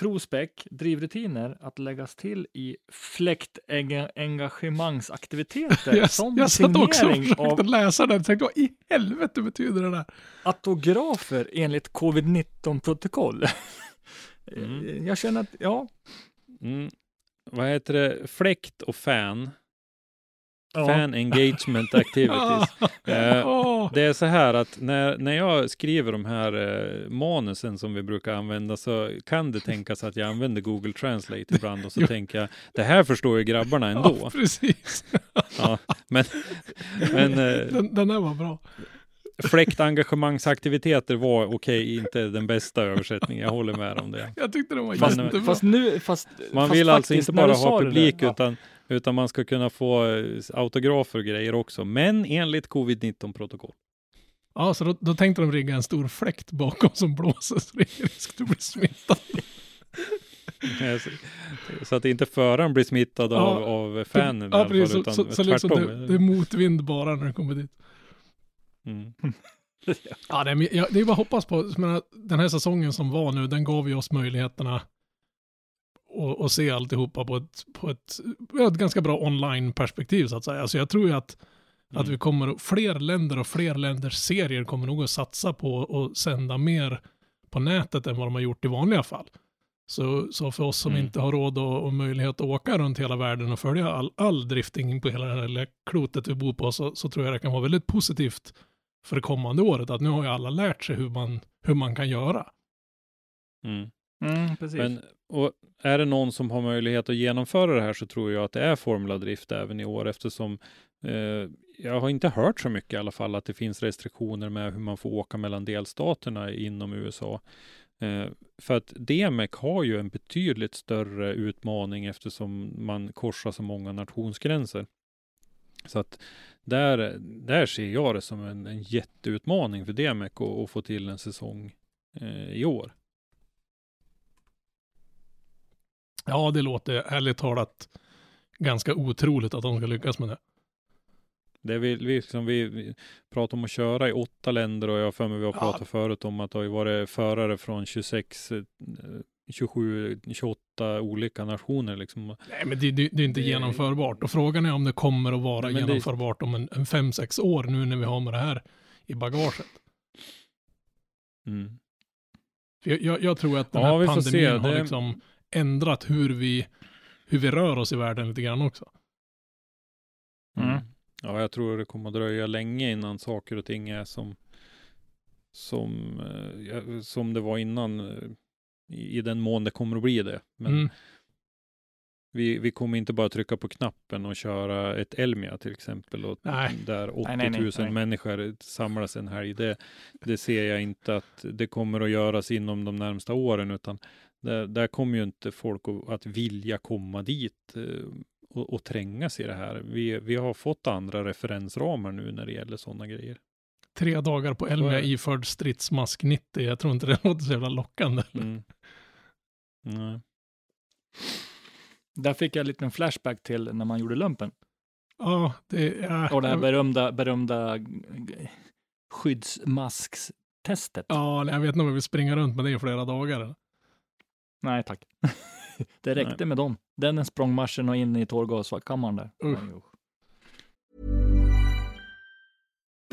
Prospec, drivrutiner att läggas till i fläktengagemangsaktiviteter Jag, som jag satt också och signering försökte av läsa den och tänkte vad i helvete betyder det där? autografer enligt covid-19-protokoll. Mm. Jag känner att, ja, Mm. Vad heter det? Fläkt och fan. Ja. Fan engagement activities. Eh, Det är så här att när, när jag skriver de här eh, manusen som vi brukar använda så kan det tänkas att jag använder Google Translate ibland och så tänker jag det här förstår ju grabbarna ändå. Ja, precis. Ja, men men eh, Den, den där var bra. fläktengagemangsaktiviteter var okej, inte den bästa översättningen. Jag håller med om det. Jag tyckte den var Fast- jättebra. Fast nu, fast, Man fast vill alltså inte bara ha det där- publik ja. Utan, man ska kunna få eh, autografer och grejer också. Men enligt covid-19-protokoll. Ja, så då, då tänkte de rigga en stor fläkt bakom som blåser så det är risk att du blir smittad. Så- att inte föraren blir smittad av, Ja, av fanen Ja, alla fall, utan så, så liksom det, det är motvind bara när du kommer dit. Mm. Ja, det, är, ja, det är bara att hoppas på, menar, den här säsongen som var nu, den gav ju oss möjligheterna och, och se alltihopa på ett, på ett, ett ganska bra online-perspektiv så att säga. Så jag tror ju att, att Mm. vi kommer, fler länder och fler länders serier kommer nog att satsa på att sända mer på nätet än vad de har gjort i vanliga fall. Så, så för oss som Mm. inte har råd och, och möjlighet att åka runt hela världen och följa all, all drifting på hela det här lilla klotet vi bor på så, så tror jag det kan vara väldigt positivt för det kommande året att nu har ju alla lärt sig hur man, hur man kan göra. Mm. Mm, precis. Men, och är det någon som har möjlighet att genomföra det här så tror jag att det är formuladrift även i år eftersom eh, jag har inte hört så mycket i alla fall att det finns restriktioner med hur man får åka mellan delstaterna inom USA. Eh, för att DMEC har ju en betydligt större utmaning eftersom man korsar så många nationsgränser. Så att där, där ser jag det som en, en jätteutmaning för DMEC att, att få till en säsong eh, i år. Ja, det låter ärligt talat ganska otroligt att de ska lyckas med det. Det vi, vi, liksom, vi, vi pratar om att köra i åtta länder och jag har för mig vi har Ja. pratat förut om att det har varit förare från 26, eh, 27, 28 olika nationer liksom. Nej, men det, det, det är inte Det- genomförbart. Och frågan är om det kommer att vara Nej, genomförbart om en, en fem, sex år nu när vi har med det här i bagaget. Mm. Jag, jag, jag tror att den Ja, här pandemin har Det- liksom ändrat hur vi, hur vi rör oss i världen lite grann också. Mm. Mm. Ja, jag tror det kommer att dröja länge innan saker och ting är som som, eh, som det var innan eh, i, den mån det kommer att bli det. Men Mm. vi, vi kommer inte bara trycka på knappen och köra ett Elmia till exempel och Nej. där 80 Nej, nej, 000 nej, nej. människor samlas en helg. Det, det ser jag inte att det kommer att göras inom de närmsta åren utan där, där kommer ju inte folk att, vilja komma dit eh, och, och trängas i det här. Vi, vi har fått andra referensramar nu när det gäller sådana grejer. Tre dagar på Elmia iförd stridsmask 90. Jag tror inte det låter så jävla lockande. Mm. Nej. Där fick jag en liten flashback till när man gjorde lumpen. Ja, det är... Och det här berömda, berömda skyddsmaskstestet. Ja, jag vet inte om jag vill springa runt med det i flera dagar. Nej, tack. det räckte med dem. Den en språngmarschen och in i tårgaskammaren där. Usch.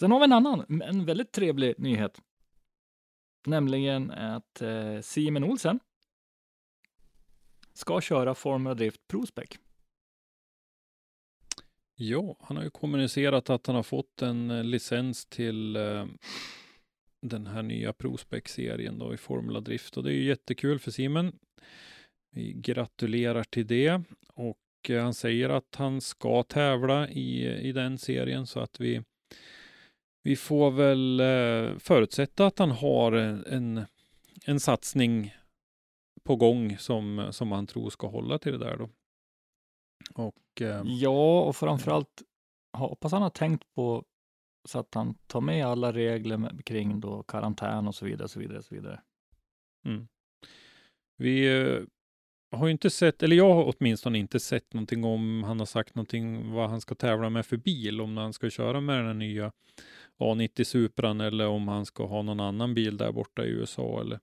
Sen har vi en annan, en väldigt trevlig nyhet. Nämligen att eh, Simon Olsen ska köra Formula Drift Prospec. Ja, han har ju kommunicerat att han har fått en eh, licens till eh, den här nya Prospec-serien då i Formula Drift och det är ju jättekul för Simon. Vi gratulerar till det och eh, han säger att han ska tävla i, i den serien så att vi vi får väl eh, förutsätta att han har en, en, satsning på gång som, som han tror ska hålla till det där då. Och eh, Ja, och framförallt hoppas han har tänkt på så att han tar med alla regler med, kring då karantän och så vidare, så vidare, så vidare. Vi eh, har ju inte sett, eller jag har åtminstone inte sett någonting om han har sagt någonting vad han ska tävla med för bil, om han ska köra med den här nya A90 Supran eller om han ska ha någon annan bil där borta i USA eller,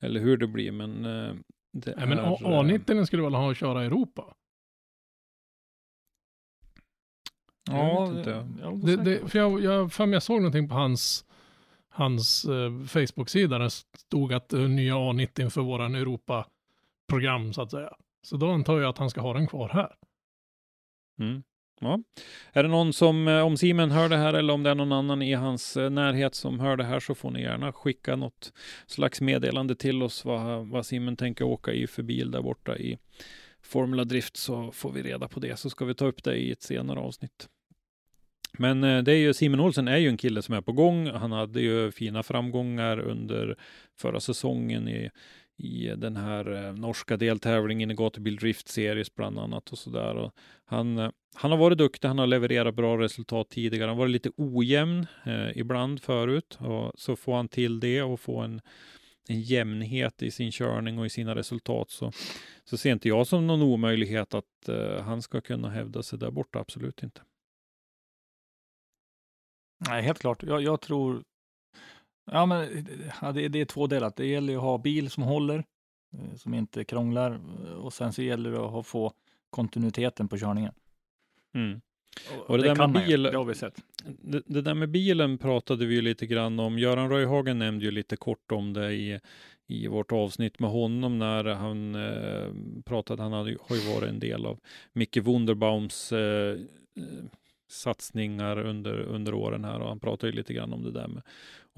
eller hur det blir. Men eh, det Nej, men är, A- eh, A90 den skulle väl ha att köra i Europa? Inte. jag Det, det, för jag, jag, för mig jag såg någonting på hans, hans eh, Facebook-sida. Där stod att eh, nya A90 inför våran Europa-program så att säga. Så då antar jag att han ska ha den kvar här. Mm. Ja. Är det någon som, eh, om Simen hör det här eller om det är någon annan i hans eh, närhet som hör det här så får ni gärna skicka något slags meddelande till oss vad, vad Simen tänker åka i för bil där borta i Formula Drift så får vi reda på det så ska vi ta upp det i ett senare avsnitt. Men eh, det är ju Simon Olsen är ju en kille som är på gång. Han hade ju fina framgångar under förra säsongen i, i den här eh, norska deltävlingen i Gatubil Drift Series bland annat och så där. Han, eh, han har varit duktig, han har levererat bra resultat tidigare. Han har varit lite ojämn eh, ibland förut och så får han till det och få en, en jämnhet i sin körning och i sina resultat så, så ser inte jag som någon omöjlighet att eh, han ska kunna hävda sig där borta, absolut inte. Nej, helt klart. Jag, jag tror... Ja, men ja, det, det är två delar. Det gäller att ha bil som håller, eh, som inte krånglar och sen så gäller det att få kontinuiteten på körningen. Mm. Och, Och det, det, där med bil, det har vi sett. det, det där med bilen pratade vi ju lite grann om. Göran Röjhagen nämnde ju lite kort om det i, i vårt avsnitt med honom när han eh, pratade. Han hade, har ju varit en del av Micke Wunderbaums eh, eh, satsningar under, under åren här och han pratade ju lite grann om det där med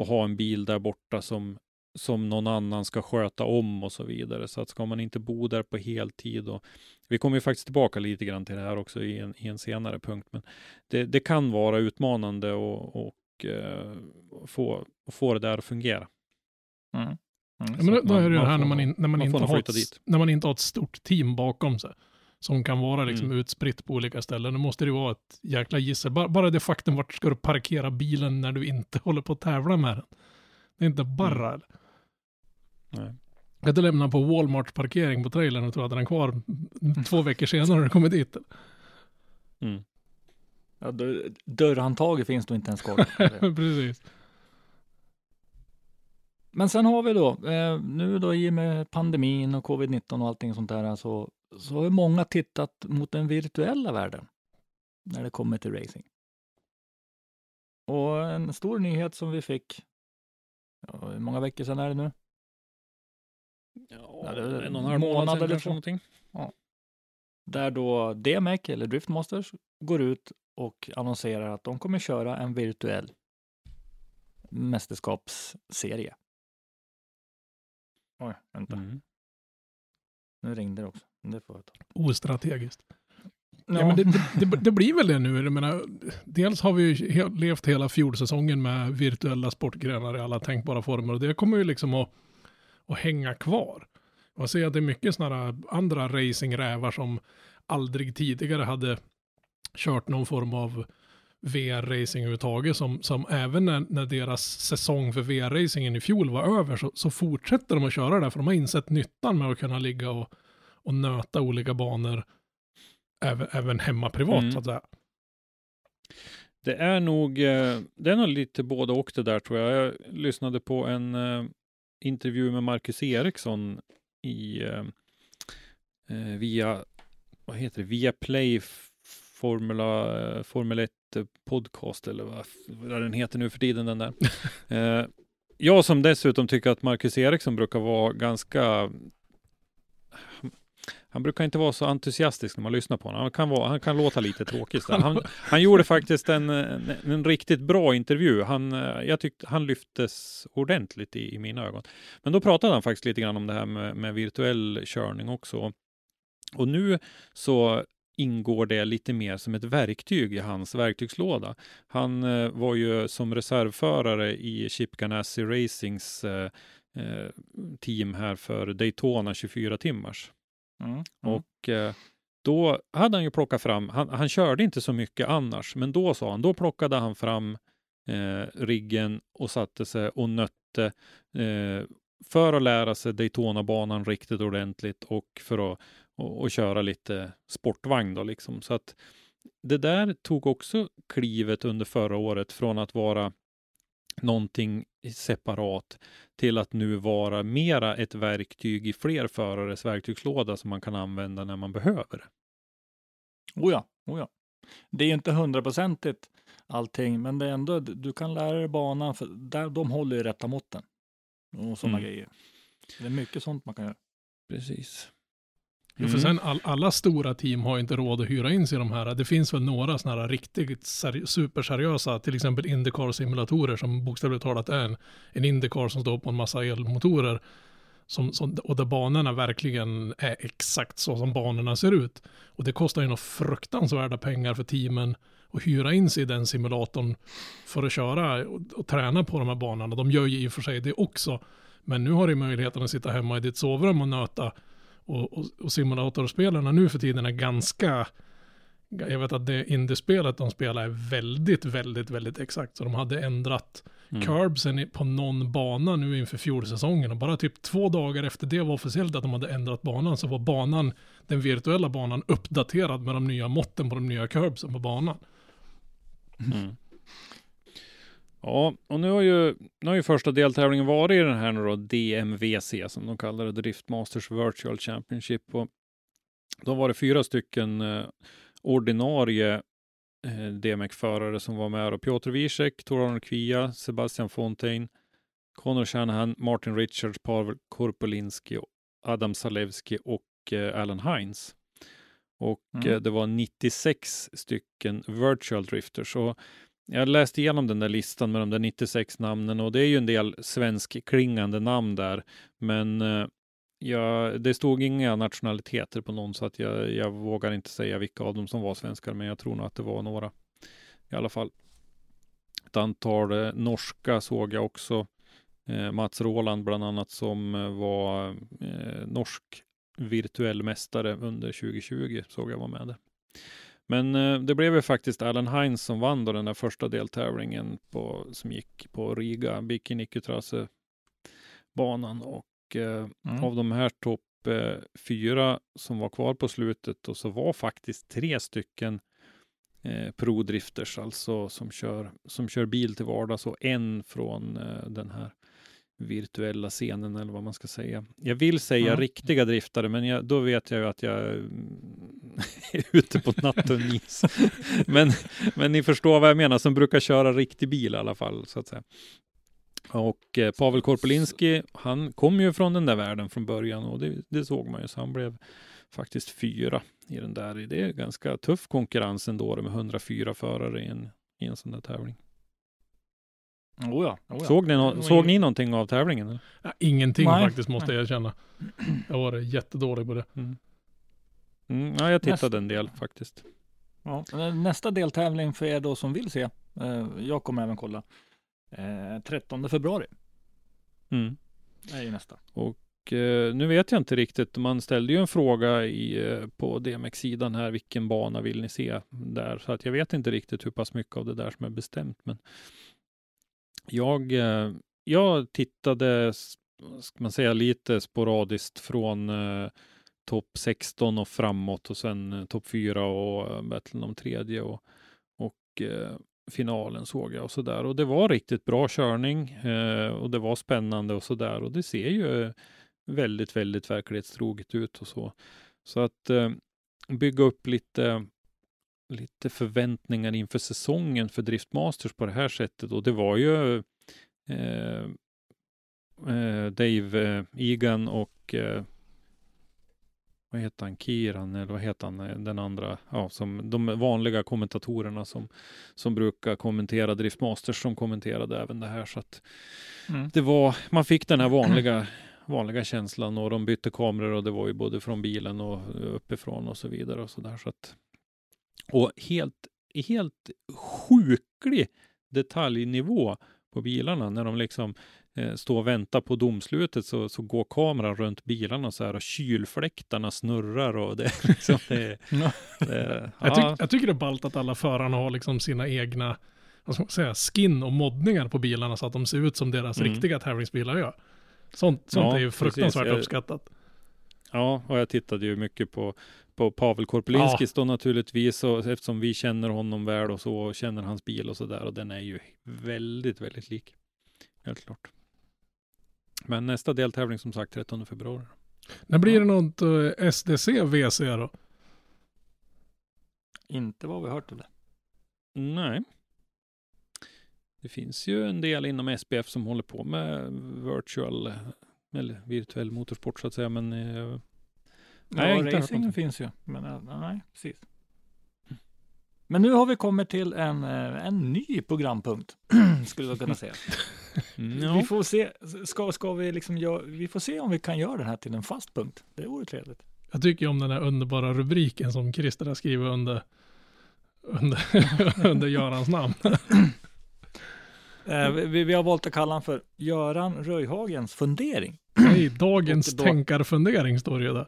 att ha en bil där borta som som någon annan ska sköta om och så vidare. Så att ska man inte bo där på heltid och vi kommer ju faktiskt tillbaka lite grann till det här också i en, i en senare punkt. Men det, det kan vara utmanande och, och eh, få, få det där att fungera. Mm. Mm. Men då, att då man- är det ju det man här när man, in, när man, man inte har ett, dit. när man inte har ett stort team bakom sig. Som kan vara liksom Mm. utspritt på olika ställen. Då måste det ju vara ett jäkla gissel. Bara, bara det faktum vart ska du parkera bilen när du inte håller på att tävla med den. Det är inte bara. Mm. Nej. Jag kan inte lämna på Walmarts parkering på trailern och tro att den är kvar två veckor senare när du kommer dit. Mm. Ja, dörr, dörrhandtaget finns då inte ens kvar. Precis. Men sen har vi då, eh, nu då i och med pandemin och covid-19 och allting sånt där, så, så har ju många tittat mot den virtuella världen när det kommer till racing. Och en stor nyhet som vi fick, ja, hur många veckor sedan är det nu? Ja, Ja, det en och en halv månad, eller så. någonting. Där då DMEC eller Driftmasters går ut och annonserar att de kommer köra en virtuell mästerskapsserie. Oj, vänta. Mm. Nu ringde det också. Det får jag ta. Ostrategiskt. Ja, men det, det, det, det blir väl det nu. Jag menar, dels har vi ju levt hela fjolsäsongen med virtuella sportgrenar i alla tänkbara former och det kommer ju liksom att, att hänga kvar. Jag ser att det är mycket sådana andra racingrävar som aldrig tidigare hade kört någon form av VR-racing överhuvudtaget som, som även när, när deras säsong för VR-racingen i fjol var över så, så fortsätter de att köra där för de har insett nyttan med att kunna ligga och, och nöta olika banor även, även hemma privat Mm. så att säga. Det är nog, eh, det är nog lite både och det där tror jag. Jag lyssnade på en eh, intervju med Marcus Eriksson i eh, via, vad heter det, via Play Formula, Formel 1 podcast eller vad, vad den heter nu för tiden den där. jag som dessutom tycker att Marcus Eriksson brukar vara ganska han brukar inte vara så entusiastisk när man lyssnar på honom. Han kan, vara, han kan låta lite tråkig. Han, han gjorde faktiskt en, en, en riktigt bra intervju. Han, eh, jag tyckte han lyftes ordentligt i, i mina ögon. Men då pratade han faktiskt lite grann om det här med, med virtuell körning också. Och nu så ingår det lite mer som ett verktyg i hans verktygslåda. Han eh, var ju som reservförare i Chip Ganassi Racings eh, eh, team här för Daytona 24 timmars. Mm, mm. Och eh, då hade han ju plockat fram, han, han körde inte så mycket annars, men då sa han, då plockade han fram eh, riggen och satte sig och nötte eh, för att lära sig Daytona-banan riktigt ordentligt och för att och, och köra lite sportvagn då liksom. Så att det där tog också klivet under förra året från att vara någonting separat till att nu vara mera ett verktyg i fler förares verktygslåda som man kan använda när man behöver. Oh ja, oh ja. Det är inte hundraprocentigt allting, men det är ändå, du kan lära dig banan, för där, de håller ju rätta måtten. Och sådana Mm. grejer. Det är mycket sånt man kan göra. Precis. Ja, för sen all, alla stora team har inte råd att hyra in sig i de här. Det finns väl några sådana här riktigt seri- superseriösa, till exempel Indycar-simulatorer som bokstavligt talat är en, en Indycar som står på en massa elmotorer. Som, som, och där banorna verkligen är exakt så som banorna ser ut. Och det kostar ju några fruktansvärda pengar för teamen att hyra in sig i den simulatorn för att köra och, och träna på de här banorna. De gör ju i och för sig det också. Men nu har du möjligheten att sitta hemma i ditt sovrum och nöta och, och, och simulatorspelarna nu för tiden är ganska, jag vet att det indiespelet de spelar är väldigt, väldigt, väldigt exakt. Så de hade ändrat Mm. curbsen på någon bana nu inför fjolsäsongen och bara typ två dagar efter det var officiellt att de hade ändrat banan så var banan, den virtuella banan uppdaterad med de nya måtten på de nya curbsen på banan. Mm. Ja, och nu har ju, nu har ju första deltävlingen varit i den här nu då, DMVC som de kallar det, Drift Masters Virtual Championship. Och då var det fyra stycken eh, ordinarie eh, DMX-förare som var med. Och Piotr Wiesek, Tor Arne Kvia, Sebastian Fontaine, Connor Shanahan, Martin Richards, Pavel Korpolinski, Adam Salewski och eh, Alan Hines. Och Mm. eh, det var 96 stycken virtual drifters. Och jag läste igenom den där listan med de där 96 namnen och det är ju en del svenskklingande namn där. Men eh, ja, det stod inga nationaliteter på någon så att jag, jag vågar inte säga vilka av dem som var svenskar. Men jag tror nog att det var några i alla fall. Ett antal eh, norska såg jag också. Eh, Mats Roland bland annat som eh, var eh, norsk virtuell mästare under 2020 såg jag var med där. Men eh, det blev ju faktiskt Alan Hines som vann då den där första deltävlingen på, som gick på Riga Bikinikytrasse banan och eh, Mm. av de här topp eh, fyra som var kvar på slutet och så var faktiskt tre stycken eh, prodrifters, alltså som kör, som kör bil till vardags och en från eh, den här virtuella scenen eller vad man ska säga. Jag vill säga Mm. riktiga driftare, men jag, då vet jag ju att jag mm, är ute på natten is. men, men ni förstår vad jag menar, som brukar köra riktig bil i alla fall, så att säga. Och eh, Pavel Korpolinski, han kom ju från den där världen från början och det, det såg man ju, så han blev faktiskt fyra i den där. Det är ganska tuff konkurrens ändå med 104 förare i en, i en sån där tävling. Oh ja, oh ja. Såg, ni Det var såg ni någonting av tävlingen? eller? Ja, ingenting Nej. faktiskt måste jag erkänna. Jag var jättedålig på det. Mm, ja, jag tittade Nästa- en del faktiskt. Ja. Nästa deltävling för er då som vill se, eh, jag kommer även kolla, eh, 13 februari Mm. är ju nästa. Och eh, nu vet jag inte riktigt. Man ställde ju en fråga i, eh, på DMX-sidan här. Vilken bana vill ni se där? Så att jag vet inte riktigt hur pass mycket av det där som är bestämt. Men jag, eh, jag tittade, ska man säga, lite sporadiskt från eh, topp 16 och framåt och sen eh, topp 4 och eh, battlen om tredje och, och eh, finalen såg jag och så där. Och det var riktigt bra körning eh, och det var spännande och så där. Och det ser ju väldigt, väldigt verklighetstroget ut och så. Så att eh, bygga upp lite, lite förväntningar inför säsongen för Driftmasters på det här sättet. Och det var ju eh, eh, Dave eh, Egan och eh, vad heter han, Kiran eller vad heter han, eh, den andra, ja, som de vanliga kommentatorerna som, som brukar kommentera Driftmasters som kommenterade även det här. Så att Mm. det var, man fick den här vanliga, vanliga känslan och de bytte kameror och det var ju både från bilen och uppifrån och så vidare och så där. Så att, och helt, helt sjuklig detaljnivå på bilarna när de liksom eh, står och väntar på domslutet så, så går kameran runt bilarna så här och kylfläktarna snurrar och det, är liksom, det, det Jag, ja, tyck, jag tycker det är ballt att alla förarna har liksom sina egna vad ska man säga, skin och moddningar på bilarna så att de ser ut som deras Mm. riktiga tävlingsbilar gör. Sånt, sånt Ja, är ju precis. fruktansvärt Jag- uppskattat. Ja, och jag tittade ju mycket på, på Pavel Korpelinskis då naturligtvis, och eftersom vi känner honom väl och så, och känner hans bil och så där, och den är ju väldigt, väldigt lik. Helt klart. Men nästa deltävling som sagt 13 februari. När blir det något eh, SDC VC då? Inte vad vi hört eller? Nej. Det finns ju en del inom SPF som håller på med virtual eller virtuell motorsport så att säga, men eh, Nej, inte hört racingen finns ju. Men eh, nej, precis. Men nu har vi kommit till en, eh, en ny programpunkt, skulle jag kunna säga. mm, ja. Vi får se, ska, ska vi liksom gör, vi får se om vi kan göra den här till en fast punkt. Det vore trevligt. Jag tycker om den här underbara rubriken som Christer har skrivit under, under, under Görans namn. Eh, vi, vi har valt att kalla den för Göran Röjhagens fundering. Nej, dagens då- tänkarfundering står det ju där.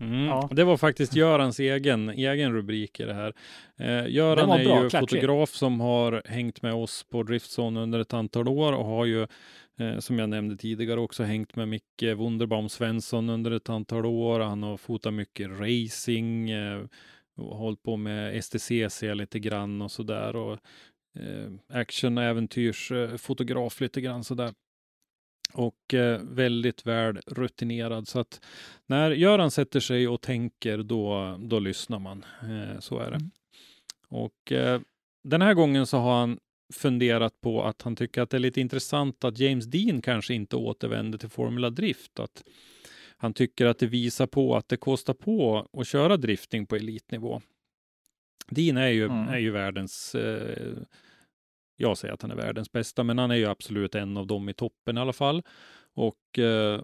Mm. Ja. Det var faktiskt Görans egen, egen rubrik i det här. Eh, Göran var är bra, ju klatschig. fotograf som har hängt med oss på Driftzone under ett antal år och har ju, eh, som jag nämnde tidigare, också hängt med Micke Wunderbaum Svensson under ett antal år. Han har fotat mycket racing, eh, och hållit på med STCC lite grann och sådär. Och eh, action och äventyrsfotograf lite grann sådär. Och eh, väldigt väl rutinerad. Så att när Göran sätter sig och tänker, då, då lyssnar man. Eh, så är det. Mm. Och eh, den här gången så har han funderat på att han tycker att det är lite intressant att James Dean kanske inte återvänder till Formula Drift. Att han tycker att det visar på att det kostar på att köra drifting på elitnivå. Dean är ju, Mm. är ju världens, eh, jag säger att han är världens bästa, men han är ju absolut en av dem i toppen i alla fall. Och eh,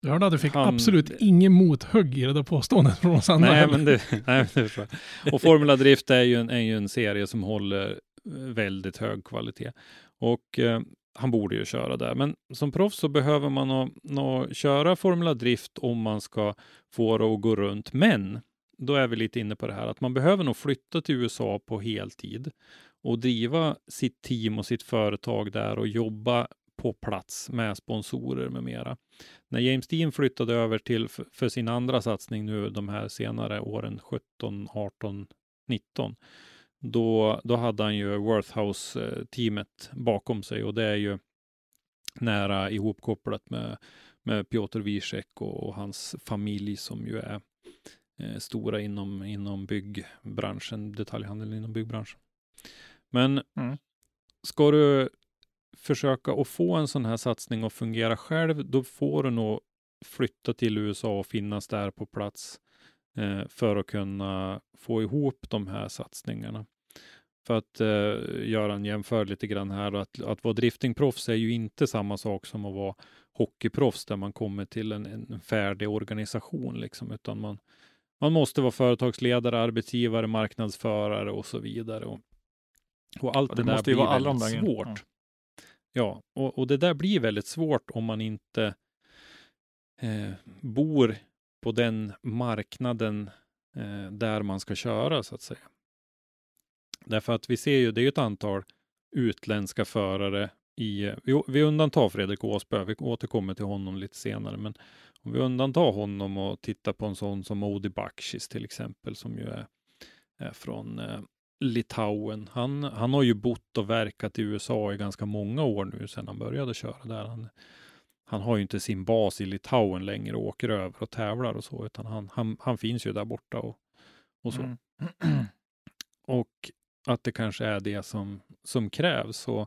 Jag hörde att du fick Han- absolut ingen mothugg i det där påståendet från oss andra. Nej, men det, nej, men det. Och Formula Drift är ju, en, är ju en serie som håller eh, väldigt hög kvalitet. Och eh, han borde ju köra där. Men som proffs så behöver man nå, nå, köra Formula Drift om man ska få det att gå runt. Men då är vi lite inne på det här att man behöver nog flytta till USA på heltid och driva sitt team och sitt företag där och jobba på plats med sponsorer med mera. När James Dean flyttade över till för, sin andra satsning nu de här senare åren 17, 18, 19 då, då hade han ju Worthhouse-teamet bakom sig och det är ju nära ihopkopplat med, med Piotr Wiesek och, och hans familj som ju är eh, stora inom, inom byggbranschen, detaljhandeln inom byggbranschen. Men Mm. ska du försöka att få en sån här satsning att fungera själv, då får du nog flytta till USA och finnas där på plats eh, för att kunna få ihop de här satsningarna. För att eh, göra en jämför lite grann här, att, att vara driftingproffs är ju inte samma sak som att vara hockeyproffs där man kommer till en, en färdig organisation, liksom, utan man, man måste vara företagsledare, arbetsgivare, marknadsförare och så vidare. Och, och allt Ja, det, det måste ju vara alla väldigt svårt. Ja, och, och det där blir väldigt svårt om man inte eh, bor på den marknaden eh, där man ska köra så att säga. Därför att vi ser ju, det är ju ett antal utländska förare i, vi, vi undantar Fredrik Åsberg, vi återkommer till honom lite senare, men om vi undantar honom och tittar på en sån som Odi Bakshis till exempel, som ju är, är från eh, Litauen. Han, han har ju bott och verkat i USA i ganska många år nu sedan han började köra där. Han, han har ju inte sin bas i Litauen längre och åker över och tävlar och så, utan han, han, han finns ju där borta och, och så. Mm. Och att det kanske är det som, som krävs. Så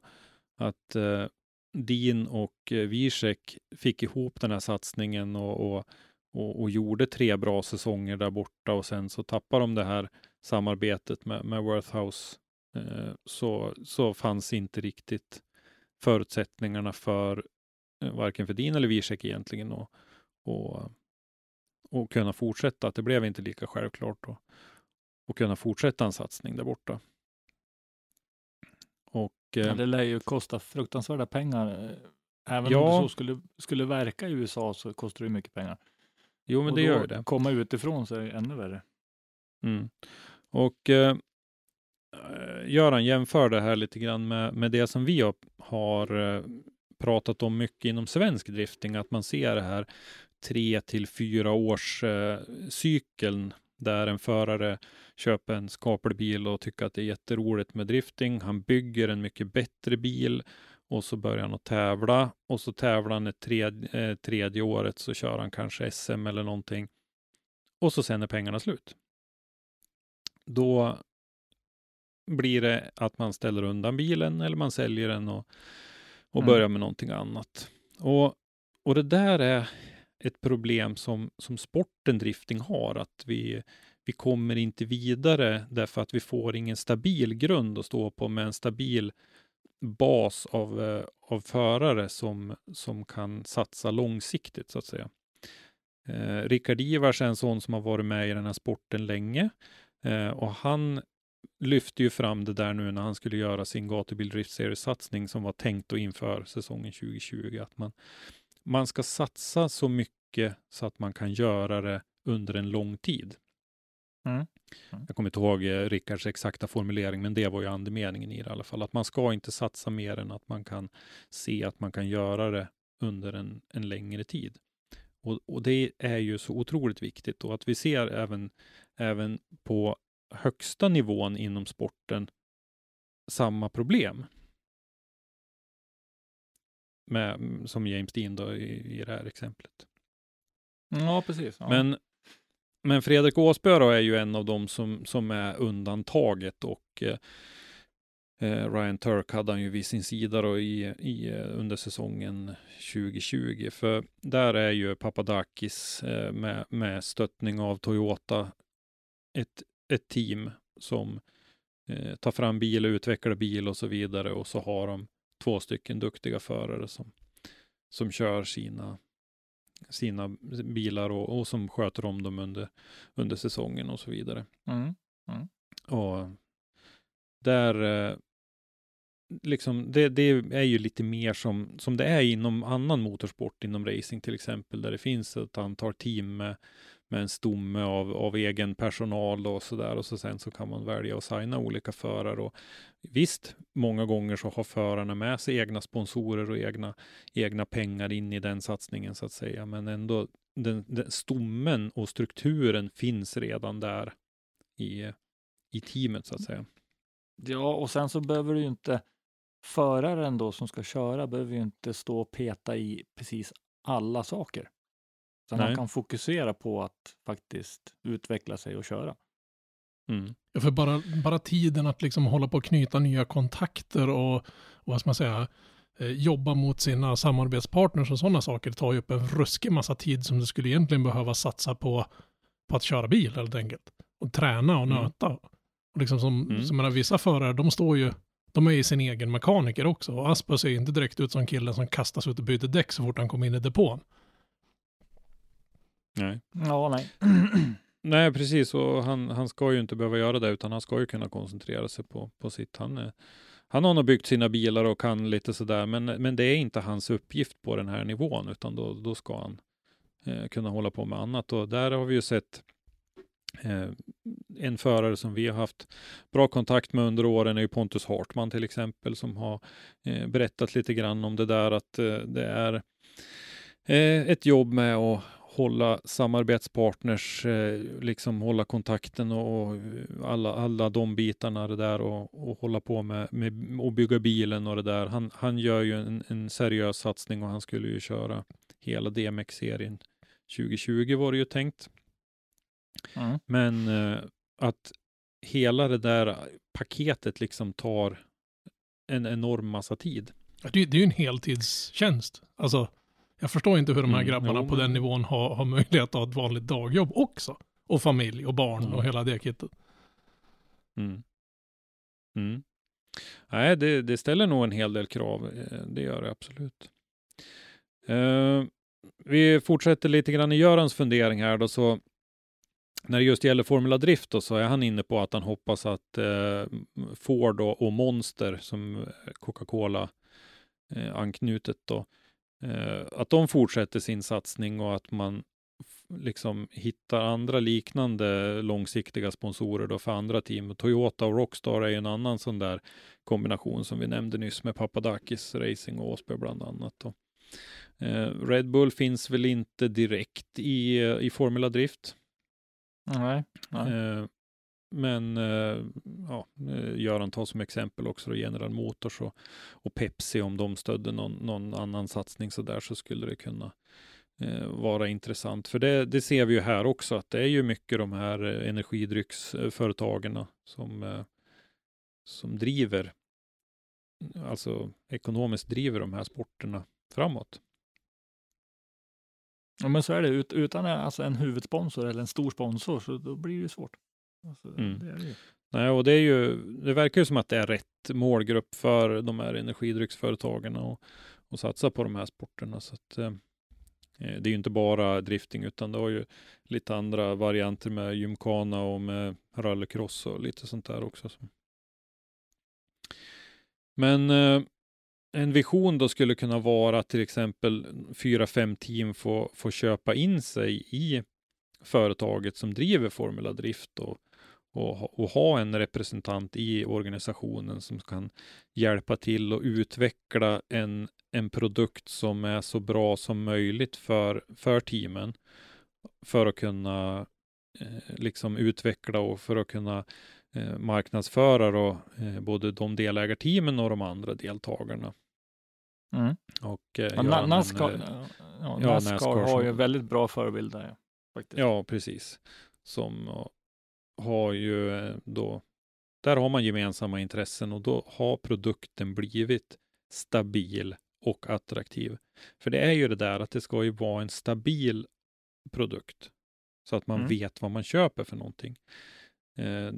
att eh, Dean och eh, Wiesek fick ihop den här satsningen och, och, och, och gjorde tre bra säsonger där borta och sen så tappar de det här samarbetet med, med Worthhouse. Eh, så, så fanns inte riktigt förutsättningarna för eh, varken för Dean eller Wiesek egentligen och, och, och kunna fortsätta. Att det blev inte lika självklart och, och kunna fortsätta en satsning där borta. Och eh, Ja, det lär ju kosta fruktansvärda pengar. eh, Även Ja. om du så skulle, skulle verka i USA så kostar det mycket pengar. jo, men Och det gör det. komma utifrån så är det ännu värre. Mm. Och eh, Göran jämför det här lite grann med, med det som vi har, har eh, pratat om mycket inom svensk drifting, att man ser det här tre till fyra års eh, cykeln där en förare köper en skaplig bil och tycker att det är jätteroligt med drifting. Han bygger en mycket bättre bil och så börjar han att tävla och så tävlar han ett tredje, eh, tredje året så kör han kanske SM eller någonting. Och så sen är pengarna slut då blir det att man ställer undan bilen eller man säljer den och, och Mm. börjar med någonting annat. Och, och det där är ett problem som, som sporten drifting har, att vi, vi kommer inte vidare därför att vi får ingen stabil grund att stå på med en stabil bas av, eh, av förare som, som kan satsa långsiktigt så att säga. Eh, Rickard Ivars är en sån som har varit med i den här sporten länge eh, och han lyfte ju fram det där nu när han skulle göra sin gatubil driftseriesatsning som var tänkt att inför säsongen 2020. Att man, man ska satsa så mycket så att man kan göra det under en lång tid. Mm. Mm. Jag kommer inte ihåg eh, Rickards exakta formulering, men det var ju andemeningen i det i alla fall. Att man ska inte satsa mer än att man kan se att man kan göra det under en, en längre tid. Och, och det är ju så otroligt viktigt och att vi ser även, även på högsta nivån inom sporten samma problem. Med, som James Dean då i, i det här exemplet. Ja, precis. Ja. Men, men Fredrik Åsbö då är ju en av dem som, som är undantaget och eh, eh, Ryan Turk hade han ju vid sin sida då i, i, eh, under säsongen 2020. För där är ju Papadakis eh, med, med stöttning av Toyota ett, ett team som eh, tar fram bil och utvecklar bil och så vidare och så har de två stycken duktiga förare som, som kör sina sina bilar och, och som sköter om dem under, under säsongen och så vidare. Mm. Och där, eh, liksom, det, det är ju lite mer som, som det är inom annan motorsport, inom racing till exempel, där det finns ett antal team med, med en stomme av, av egen personal och så där och så sen så kan man välja att signa olika förare och visst, många gånger så har förarna med sig egna sponsorer och egna, egna pengar in i den satsningen så att säga, men ändå den, den stommen och strukturen finns redan där i, i teamet så att säga. Ja, och sen så behöver du ju inte föraren då som ska köra behöver ju inte stå och peta i precis alla saker. Så Nej. man kan fokusera på att faktiskt utveckla sig och köra. Mm. Ja, för bara, bara tiden att liksom hålla på att knyta nya kontakter och, och vad ska man säga, eh, jobba mot sina samarbetspartners och sådana saker tar ju upp en ruskig massa tid som du skulle egentligen behöva satsa på, på att köra bil helt enkelt. Och träna och Mm. nöta. Och liksom som, Mm. som menar, vissa förare, de står ju, de är ju sin egen mekaniker också. Och Asper ser ju inte direkt ut som killen som kastas ut och byter däck så fort han kommer in i depån. Nej. Ja, nej. Nej, precis. Och han, han ska ju inte behöva göra det, utan han ska ju kunna koncentrera sig på, på sitt. Han, är, han har nog byggt sina bilar och kan lite sådär, men, men det är inte hans uppgift på den här nivån, utan då, då ska han eh, kunna hålla på med annat. Och där har vi ju sett eh, en förare som vi har haft bra kontakt med under åren är ju Pontus Hartman till exempel, som har eh, berättat lite grann om det där att eh, det är eh, ett jobb med att hålla samarbetspartners, eh, liksom hålla kontakten och, alla, alla de bitarna det där och, och hålla på med, med och bygga bilen och det där. Han, han gör ju en, en seriös satsning och han skulle ju köra hela DMX-serien 2020 var det ju tänkt. Mm. Men eh, att hela det där paketet liksom tar en enorm massa tid. Det, det är ju en heltidstjänst. Alltså, jag förstår inte hur de här Mm, grabbarna jo, på den nivån har, har möjlighet att ha ett vanligt dagjobb också. Och familj och barn Mm. och hela det kittet. Mm. Mm. Nej, det, det ställer nog en hel del krav. eh, Det gör det absolut. Eh, vi fortsätter lite grann i Görans fundering här då, så när det just gäller Formula Drift då, så är han inne på att han hoppas att eh, Ford och, och Monster, som Coca-Cola eh, anknutet då, att de fortsätter sin satsning och att man liksom hittar andra liknande långsiktiga sponsorer då för andra team. Toyota och Rockstar är ju en annan sån där kombination som vi nämnde nyss med Papadakis Racing och Åsberg bland annat. Då. Eh, Red Bull finns väl inte direkt i, eh, i Formula Drift. Nej. nej. Men eh, ja, eh, Göran tar som exempel också då General Motors och, och Pepsi om de stödde någon, någon annan satsning så där så skulle det kunna eh, vara intressant. För det, det ser vi ju här också att det är ju mycket de här eh, energidrycksföretagen som, eh, som driver, alltså ekonomiskt driver de här sporterna framåt. Ja, men så är det. Utan alltså en huvudsponsor eller en stor sponsor så då blir det svårt. Alltså, Mm. det är det ju. Nej, och det är ju, det verkar ju som att det är rätt målgrupp för de här energidrycksföretagen och, och satsa på de här sporterna. Så att, eh, eh, det är ju inte bara drifting utan det har ju lite andra varianter med gymkana och med rallycross och lite sånt där också. Så. Men eh, en vision då skulle kunna vara att till exempel fyra, fem team får, får köpa in sig i företaget som driver Formula Drift och, och, ha- och ha en representant i organisationen som kan hjälpa till och utveckla en, en produkt som är så bra som möjligt för, för teamen för att kunna eh, liksom utveckla och för att kunna eh, marknadsföra då, eh, både de delägarteamen och de andra deltagarna. Mm. Och, eh, Ja, göra Na- en, Nascar, eh, ja, Nascar, Nascar har som- ju väldigt bra förebilder. Faktiskt. Ja, precis. Som har ju eh, då, där har man gemensamma intressen och då har produkten blivit stabil och attraktiv. För det är ju det där att det ska ju vara en stabil produkt så att man Mm. vet vad man köper för någonting. Eh,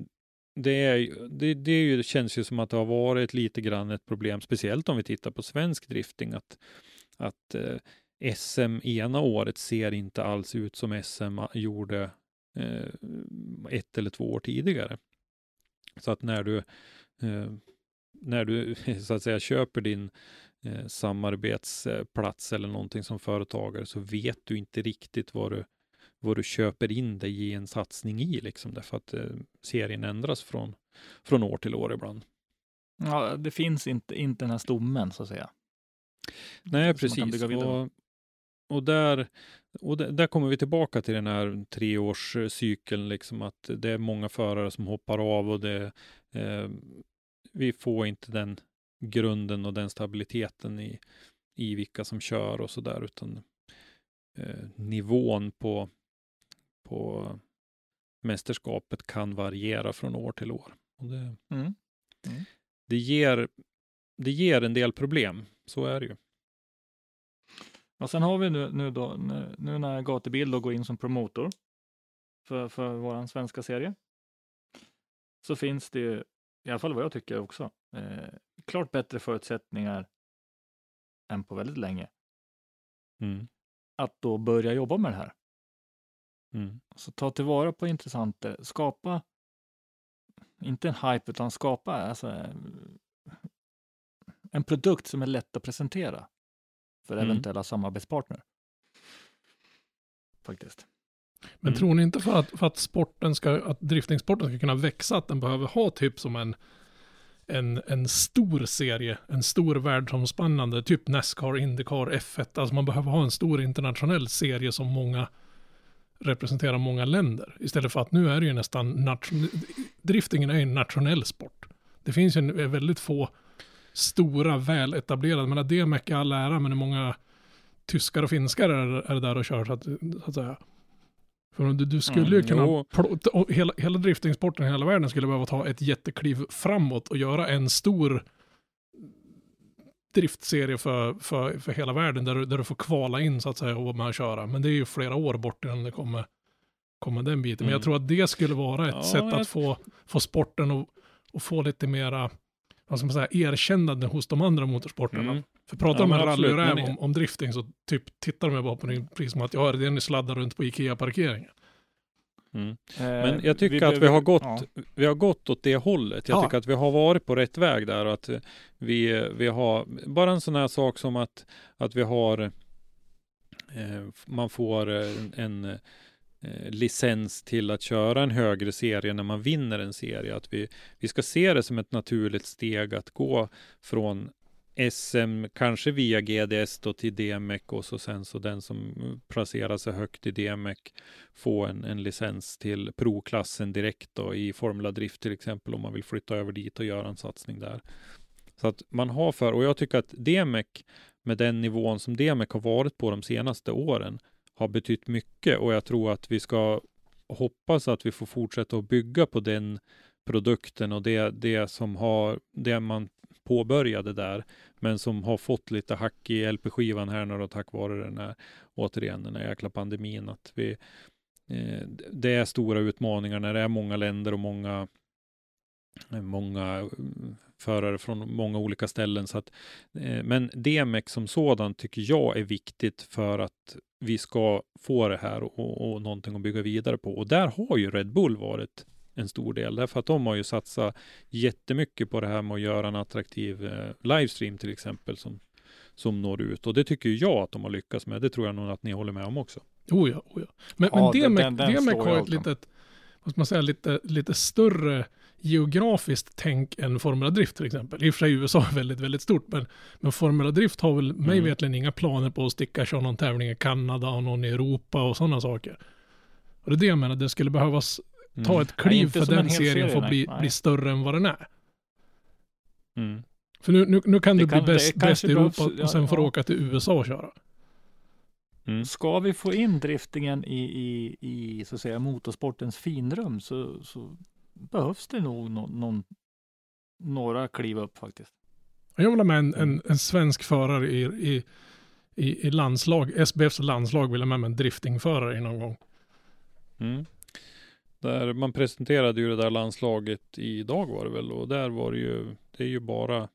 det, är, det, det, känns ju som att det har varit lite grann ett problem, speciellt om vi tittar på svensk drifting, att, att eh, SM ena året ser inte alls ut som SM gjorde ett eller två år tidigare. Så att när du, eh, när du så att säga köper din eh, samarbetsplats eller någonting som företagare så vet du inte riktigt vad du, vad du köper in dig i en satsning i liksom därför att eh, serien ändras från, från år till år ibland. Ja, det finns inte, inte den här stommen så att säga. Nej, precis. Och, och, där, och där, där kommer vi tillbaka till den här treårscykeln, liksom att det är många förare som hoppar av och det, eh, vi får inte den grunden och den stabiliteten i, i vilka som kör och så där, utan eh, nivån på, på mästerskapet kan variera från år till år. Och det, Mm. det, ger, det ger en del problem, så är det ju. Och sen har vi nu, nu, då, nu, nu när Gatubil då går in som promotor för, för vår svenska serie. Så finns det ju, i alla fall vad jag tycker också, eh, klart bättre förutsättningar än på väldigt länge Mm. att då börja jobba med det här. Mm. Så ta tillvara på intressanta, skapa, inte en hype, utan skapa alltså, en produkt som är lätt att presentera för Mm. eventuella samarbetspartner. Faktiskt. Men Mm. tror ni inte för att, för att sporten ska, att driftingsporten ska kunna växa, att den behöver ha typ som en, en, en stor serie, en stor världsomspännande, typ Nascar, Indycar, F1, alltså man behöver ha en stor internationell serie som många representerar många länder. Istället för att nu är det ju nästan, nation, driftingen är ju en nationell sport. Det finns ju en, väldigt få stora, väletablerade, men DMEC är all ära, men det är många tyskar och finskar är, är där och kör, så att, så att säga. För du, du skulle ju Mm, kunna, jo. plå- och hela, hela driftingsporten i hela världen skulle behöva ta ett jättekliv framåt och göra en stor driftserie för, för, för hela världen där du, där du får kvala in så att säga och vara med och köra. Men det är ju flera år bort innan det kommer, kommer den biten. Men jag Mm. tror att det skulle vara ett Ja, sätt jag- att få, få sporten och, och få lite mera vad ska man säga, erkännande hos de andra motorsporterna. Mm. För pratar Ja, de med men rally och absolut, räv men- om, om drifting så typ tittar de bara på din pris som att ja, det är ni sladdar runt på Ikea-parkeringen. Mm. Men Men jag tycker att vi har gått, Ja. vi har gått åt det hållet. Jag Ja. tycker att vi har varit på rätt väg där och att vi, vi har, bara en sån här sak som att, att vi har, eh, man får en, en eh, Eh, licens till att köra en högre serie när man vinner en serie. Att vi, vi ska se det som ett naturligt steg att gå från SM, kanske via GDS då till DMEC och så sen så den som placerar sig högt i DMEC får en, en licens till provklassen direkt då i Formula Drift till exempel om man vill flytta över dit och göra en satsning där. Så att man har för, och jag tycker att DMEC med den nivån som DMEC har varit på de senaste åren har betytt mycket och jag tror att vi ska hoppas att vi får fortsätta att bygga på den produkten och det, det som har, det man påbörjade där, men som har fått lite hack i LP-skivan här nu då tack vare den här, återigen, den här jäkla pandemin, att vi, eh, det är stora utmaningar när det är många länder och många många förare från många olika ställen. Så att, eh, men DMX som sådan tycker jag är viktigt för att vi ska få det här och, och någonting att bygga vidare på. Och där har ju Red Bull varit en stor del, därför att de har ju satsat jättemycket på det här med att göra en attraktiv eh, livestream till exempel som, som når ut. Och det tycker jag att de har lyckats med. Det tror jag nog att ni håller med om också. Oh ja, oh ja. Men, Ja, men DMEC, den- den står har ett litet, vad ska man säga, lite, lite större geografiskt tänk än Formula Drift till exempel. I och för sig USA är väldigt, väldigt stort, men, men Formula Drift har väl mig Mm. vetligen inga planer på att sticka och köra någon tävling i Kanada och någon i Europa och sådana saker. Och det är det jag menar, det skulle behövas ta Mm. ett kliv inte för den serien serie, får nej. bli, Nej. bli större än vad den är. Mm. För nu, nu, nu kan Det du kan- bli bäst, i behövs- Europa ja, och sen får du ja. åka till USA och köra. Mm. Ska vi få in driftingen i, i, i så att säga motorsportens finrum så, så behövs det nog någon, någon, några kliv upp faktiskt. Jag vill ha med en, en, en svensk förare i, i, i, i landslag, SBFs landslag vill jag med mig en driftingförare i någon gång. Mm. Där man presenterade ju det där landslaget idag var det väl och där var det ju, det är ju bara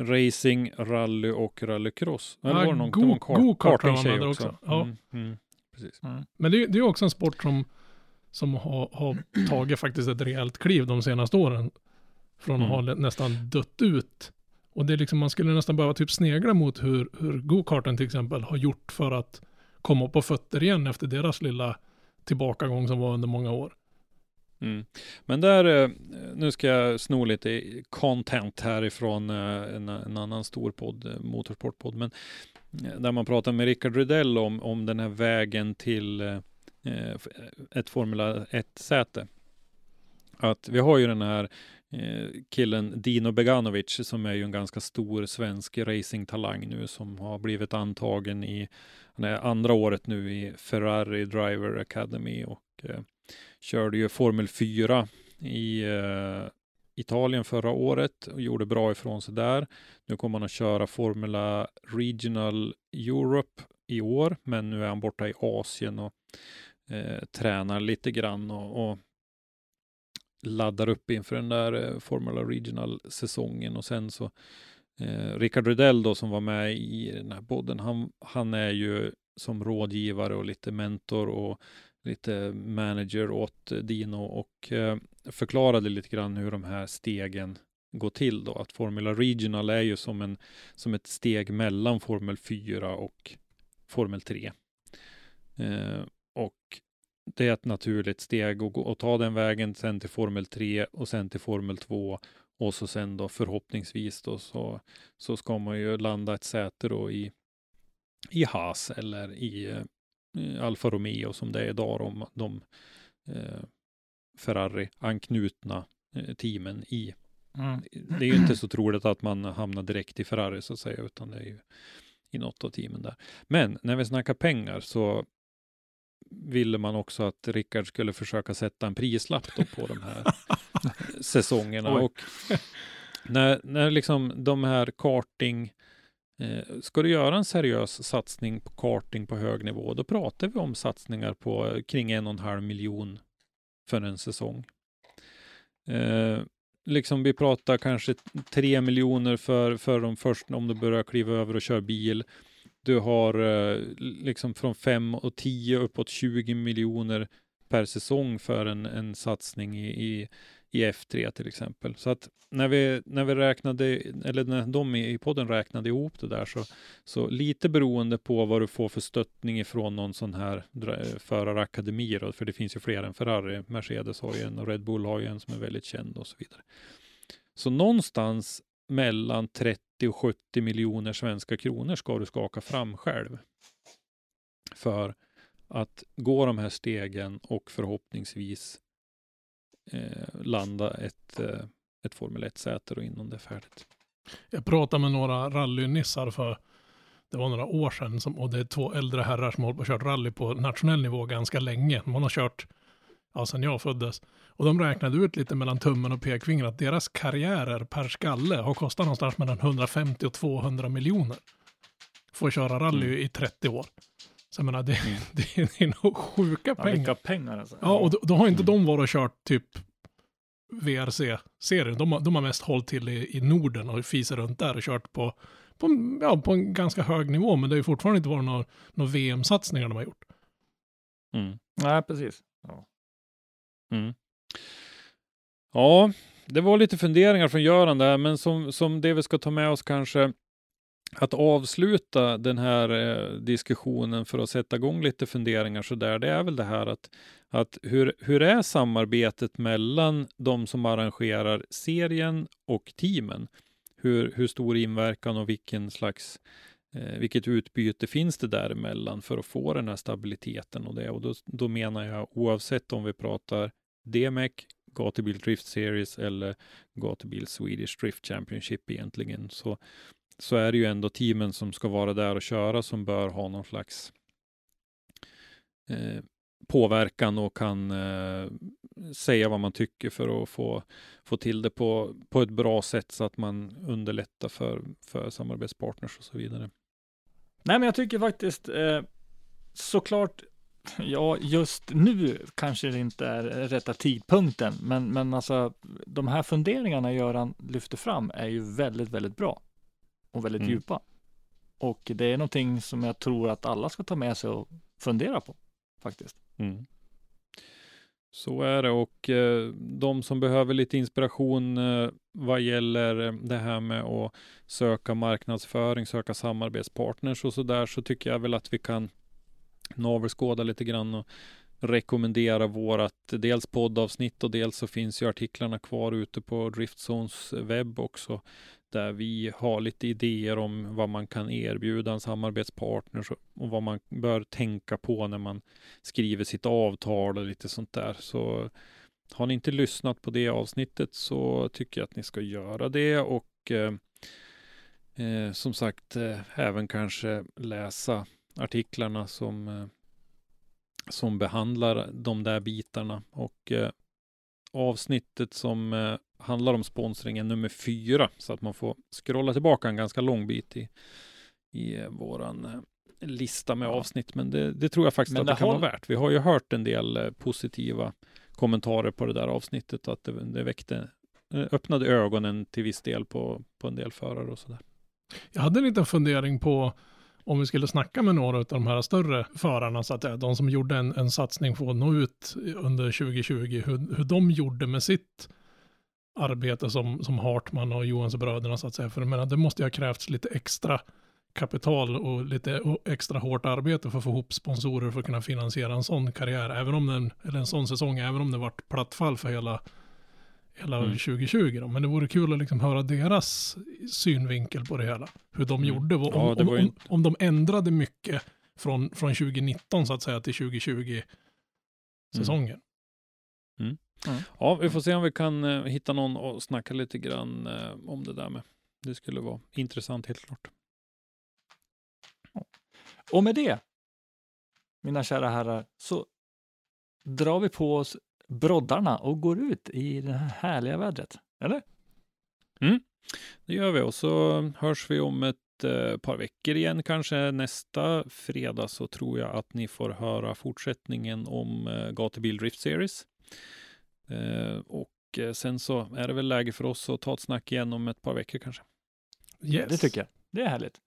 racing, rally och rallycross. Eller Ja, var det någon, go- det var en kart, man hade också? också. Ja. Mm, mm, precis. Men det, det är också en sport som, som har, har tagit faktiskt ett rejält kliv de senaste åren. Från att Mm. ha nästan dött ut. Och det är liksom, man skulle nästan behöva typ snegla mot hur, hur go-karten till exempel har gjort för att komma på fötter igen efter deras lilla tillbakagång som var under många år. Mm. Men där, eh, nu ska jag sno lite content härifrån eh, en, en annan stor podd, eh, motorsportpodd, men där man pratar med Rickard Rydell om, om den här vägen till Eh, eh, ett Formula 1-säte. Att vi har ju den här eh, killen Dino Beganovic som är ju en ganska stor svensk racingtalang nu som har blivit antagen i han är andra året nu i Ferrari Driver Academy och eh, körde ju Formel 4 i eh, Italien förra året och gjorde bra ifrån sig där. Nu kommer han att köra Formula Regional Europe i år, men nu är han borta i Asien och eh, tränar lite grann och, och laddar upp inför den där eh, Formula Regional-säsongen och sen så eh, Rickard Rydell då som var med i den här podden, han, han är ju som rådgivare och lite mentor och lite manager åt eh, Dino och eh, förklarade lite grann hur de här stegen går till då. Att Formula Regional är ju som, en, som ett steg mellan Formel 4 och Formel 3. Eh, och det är ett naturligt steg att, gå, att ta den vägen sen till Formel 3 och sen till Formel 2 och så sen då förhoppningsvis då så, så ska man ju landa ett säte då i, i Haas eller i eh, Alfa Romeo som det är idag, de, de eh, Ferrari-anknutna eh, teamen i. Mm. Det är ju inte så troligt att man hamnar direkt i Ferrari så att säga, utan det är ju i något av teamen där. Men när vi snackar pengar så ville man också att Rickard skulle försöka sätta en prislapp på de här säsongerna. Oj. Och när, när liksom de här karting Eh, ska du göra en seriös satsning på karting på hög nivå, då pratar vi om satsningar på eh, kring en och en halv miljon för en säsong. Eh, liksom vi pratar kanske tre miljoner för, för de första, om du börjar kliva över och köra bil. Du har eh, liksom från 5 och 10 uppåt 20 miljoner per säsong för en, en satsning i, i, i F3 till exempel. Så att när vi, när vi räknade, eller när de i podden räknade ihop det där så, så lite beroende på vad du får för stöttning ifrån någon sån här förarakademi då, för det finns ju fler än Ferrari. Mercedes har ju en och Red Bull har ju en som är väldigt känd och så vidare. Så någonstans mellan 30 och 70 miljoner svenska kronor ska du skaka fram själv. För att gå de här stegen och förhoppningsvis eh, landa ett, eh, ett Formel 1-säte och innan det är färdigt. Jag pratade med några rallynissar för Det var några år sedan som, och det är två äldre herrar som har kört rally på nationell nivå ganska länge. Man har kört, ja sedan jag föddes. Och de räknade ut lite mellan tummen och pekfingret att deras karriärer per skalle har kostat någonstans mellan 150 och 200 miljoner. Får köra rally Mm. i 30 år. Så jag menar, det, det är nog sjuka Ja, pengar. vilka pengar alltså. Ja, och då, då har inte de varit och kört typ VRC-serien. De, har- de har mest hållit till i, i Norden och fiser runt där och kört på, på, ja, på en ganska hög nivå. Men det har ju fortfarande inte varit några, några VM-satsningar de har gjort. Mm. Nej, precis. Ja. Mm. Ja, det var lite funderingar från Göran där, men som, som det vi ska ta med oss kanske att avsluta den här eh, diskussionen för att sätta igång lite funderingar så där, det är väl det här att, att hur, hur är samarbetet mellan de som arrangerar serien och teamen? Hur, hur stor inverkan och vilken slags eh, vilket utbyte finns det däremellan för att få den här stabiliteten och det? Och då, då menar jag oavsett om vi pratar DMEC, Gatubil Drift Series eller Gatubil Swedish Drift Championship egentligen, så, så är det ju ändå teamen som ska vara där och köra som bör ha någon slags eh, påverkan och kan eh, säga vad man tycker för att få, få till det på, på ett bra sätt så att man underlättar för, för samarbetspartners och så vidare. Nej, men jag tycker faktiskt eh, såklart, ja, just nu kanske det inte är rätta tidpunkten, men, men alltså de här funderingarna Göran lyfter fram är ju väldigt, väldigt bra och väldigt Mm. djupa. Och det är någonting som jag tror att alla ska ta med sig och fundera på faktiskt. Mm. Så är det och eh, de som behöver lite inspiration eh, vad gäller eh, det här med att söka marknadsföring, söka samarbetspartners och så där så tycker jag väl att vi kan navelskåda lite grann och rekommendera vårat dels poddavsnitt och dels så finns ju artiklarna kvar ute på Driftzones webb också där vi har lite idéer om vad man kan erbjuda en samarbetspartner och vad man bör tänka på när man skriver sitt avtal och lite sånt där. Så har ni inte lyssnat på det avsnittet så tycker jag att ni ska göra det och eh, eh, som sagt eh, även kanske läsa artiklarna som, eh, som behandlar de där bitarna och eh, avsnittet som eh, handlar om sponsringen nummer fyra så att man får scrolla tillbaka en ganska lång bit i, i våran lista med avsnitt. Men det, det tror jag faktiskt Men att det, det kan håll- vara värt. Vi har ju hört en del positiva kommentarer på det där avsnittet att det, det väckte öppnade ögonen till viss del på, på en del förare och sådär. Jag hade en liten fundering på om vi skulle snacka med några av de här större förarna, så att säga, de som gjorde en, en satsning på att nå ut under 2020, hur, hur de gjorde med sitt arbete som, som Hartman och Johansbröderna, så att säga. För jag menar, det måste ju ha krävts lite extra kapital och lite extra hårt arbete för att få ihop sponsorer för att kunna finansiera en sån karriär, även om den, eller en sån säsong, även om det varit plattfall för hela, hela Mm. 2020 då. Men det vore kul att liksom höra deras synvinkel på det hela. Hur de Mm. gjorde, om, Ja, det om, var ju om, om de ändrade mycket från, från 2019 så att säga till 2020 säsongen. Ja, vi får se om vi kan eh, hitta någon och snacka lite grann eh, om det där med. Det skulle vara intressant helt klart. Och med det, mina kära herrar, så drar vi på oss broddarna och går ut i det här härliga vädret. Eller? Det gör vi och så hörs vi om ett eh, par veckor igen kanske. Nästa fredag så tror jag att ni får höra fortsättningen om eh, Gatubil Drift Series. Eh, och eh, sen så är det väl läge för oss att ta ett snack igen om ett par veckor kanske. Yes. Det tycker jag. Det är härligt.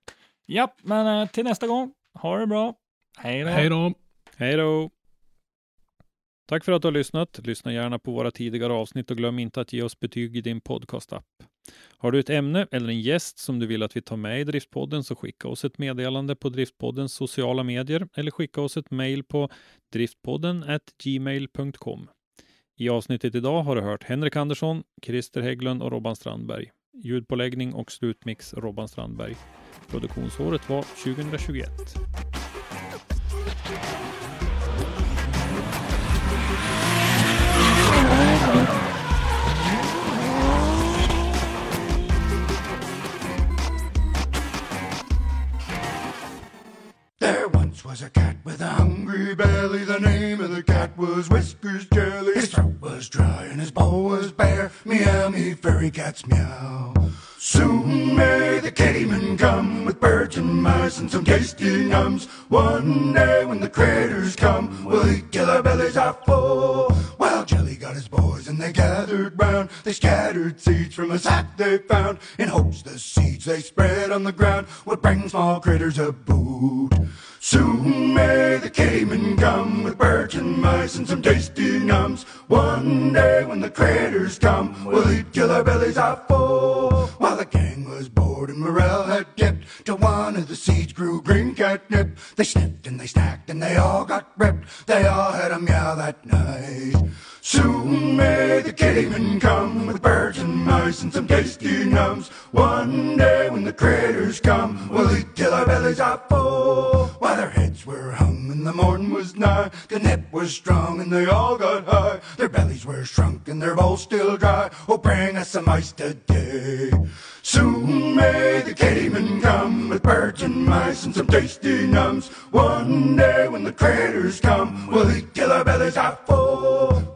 Ja, men eh, till nästa gång. Ha det bra. Hej då. Hej då. Hej då! Tack för att du har lyssnat. Lyssna gärna på våra tidigare avsnitt och glöm inte att ge oss betyg i din podcastapp. Har du ett ämne eller en gäst som du vill att vi tar med i Driftpodden så skicka oss ett meddelande på Driftpoddens sociala medier eller skicka oss ett mejl på driftpodden gmail.com. I avsnittet idag har du hört Henrik Andersson, Christer Hägglund och Robban Strandberg. Ljudpåläggning och slutmix Robban Strandberg. Produktionsåret var 2021. Was a cat with a hungry belly. The name of the cat was Whiskers Jelly. His throat was dry and his bowl was bare. Meow, me furry cats meow. Soon may the kittyman come with birds and mice and some tasty nums. One day when the critters come, we'll eat till our bellies are full. Jelly got his boys and they gathered round, they scattered seeds from a sack they found, in hopes the seeds they spread on the ground would bring small critters a boot. Soon may the cayman come with birds and mice and some tasty nums. One day when the critters come, we'll eat till our bellies are full. While the gang was bored and morale had dipped, till one of the seeds grew green catnip. They sniffed and they snacked and they all got ripped. They all had a meow that night. Soon may the kittyman come with birds and mice and some tasty nums. One day when the critters come, we'll eat till our bellies are full. While their heads were hung and the morn was nigh, the nip was strong and they all got high. Their bellies were shrunk and their bowls still dry. Oh, bring us some ice today. Soon may the kittyman come with birds and mice and some tasty nums. One day when the critters come, we'll eat till our bellies are full.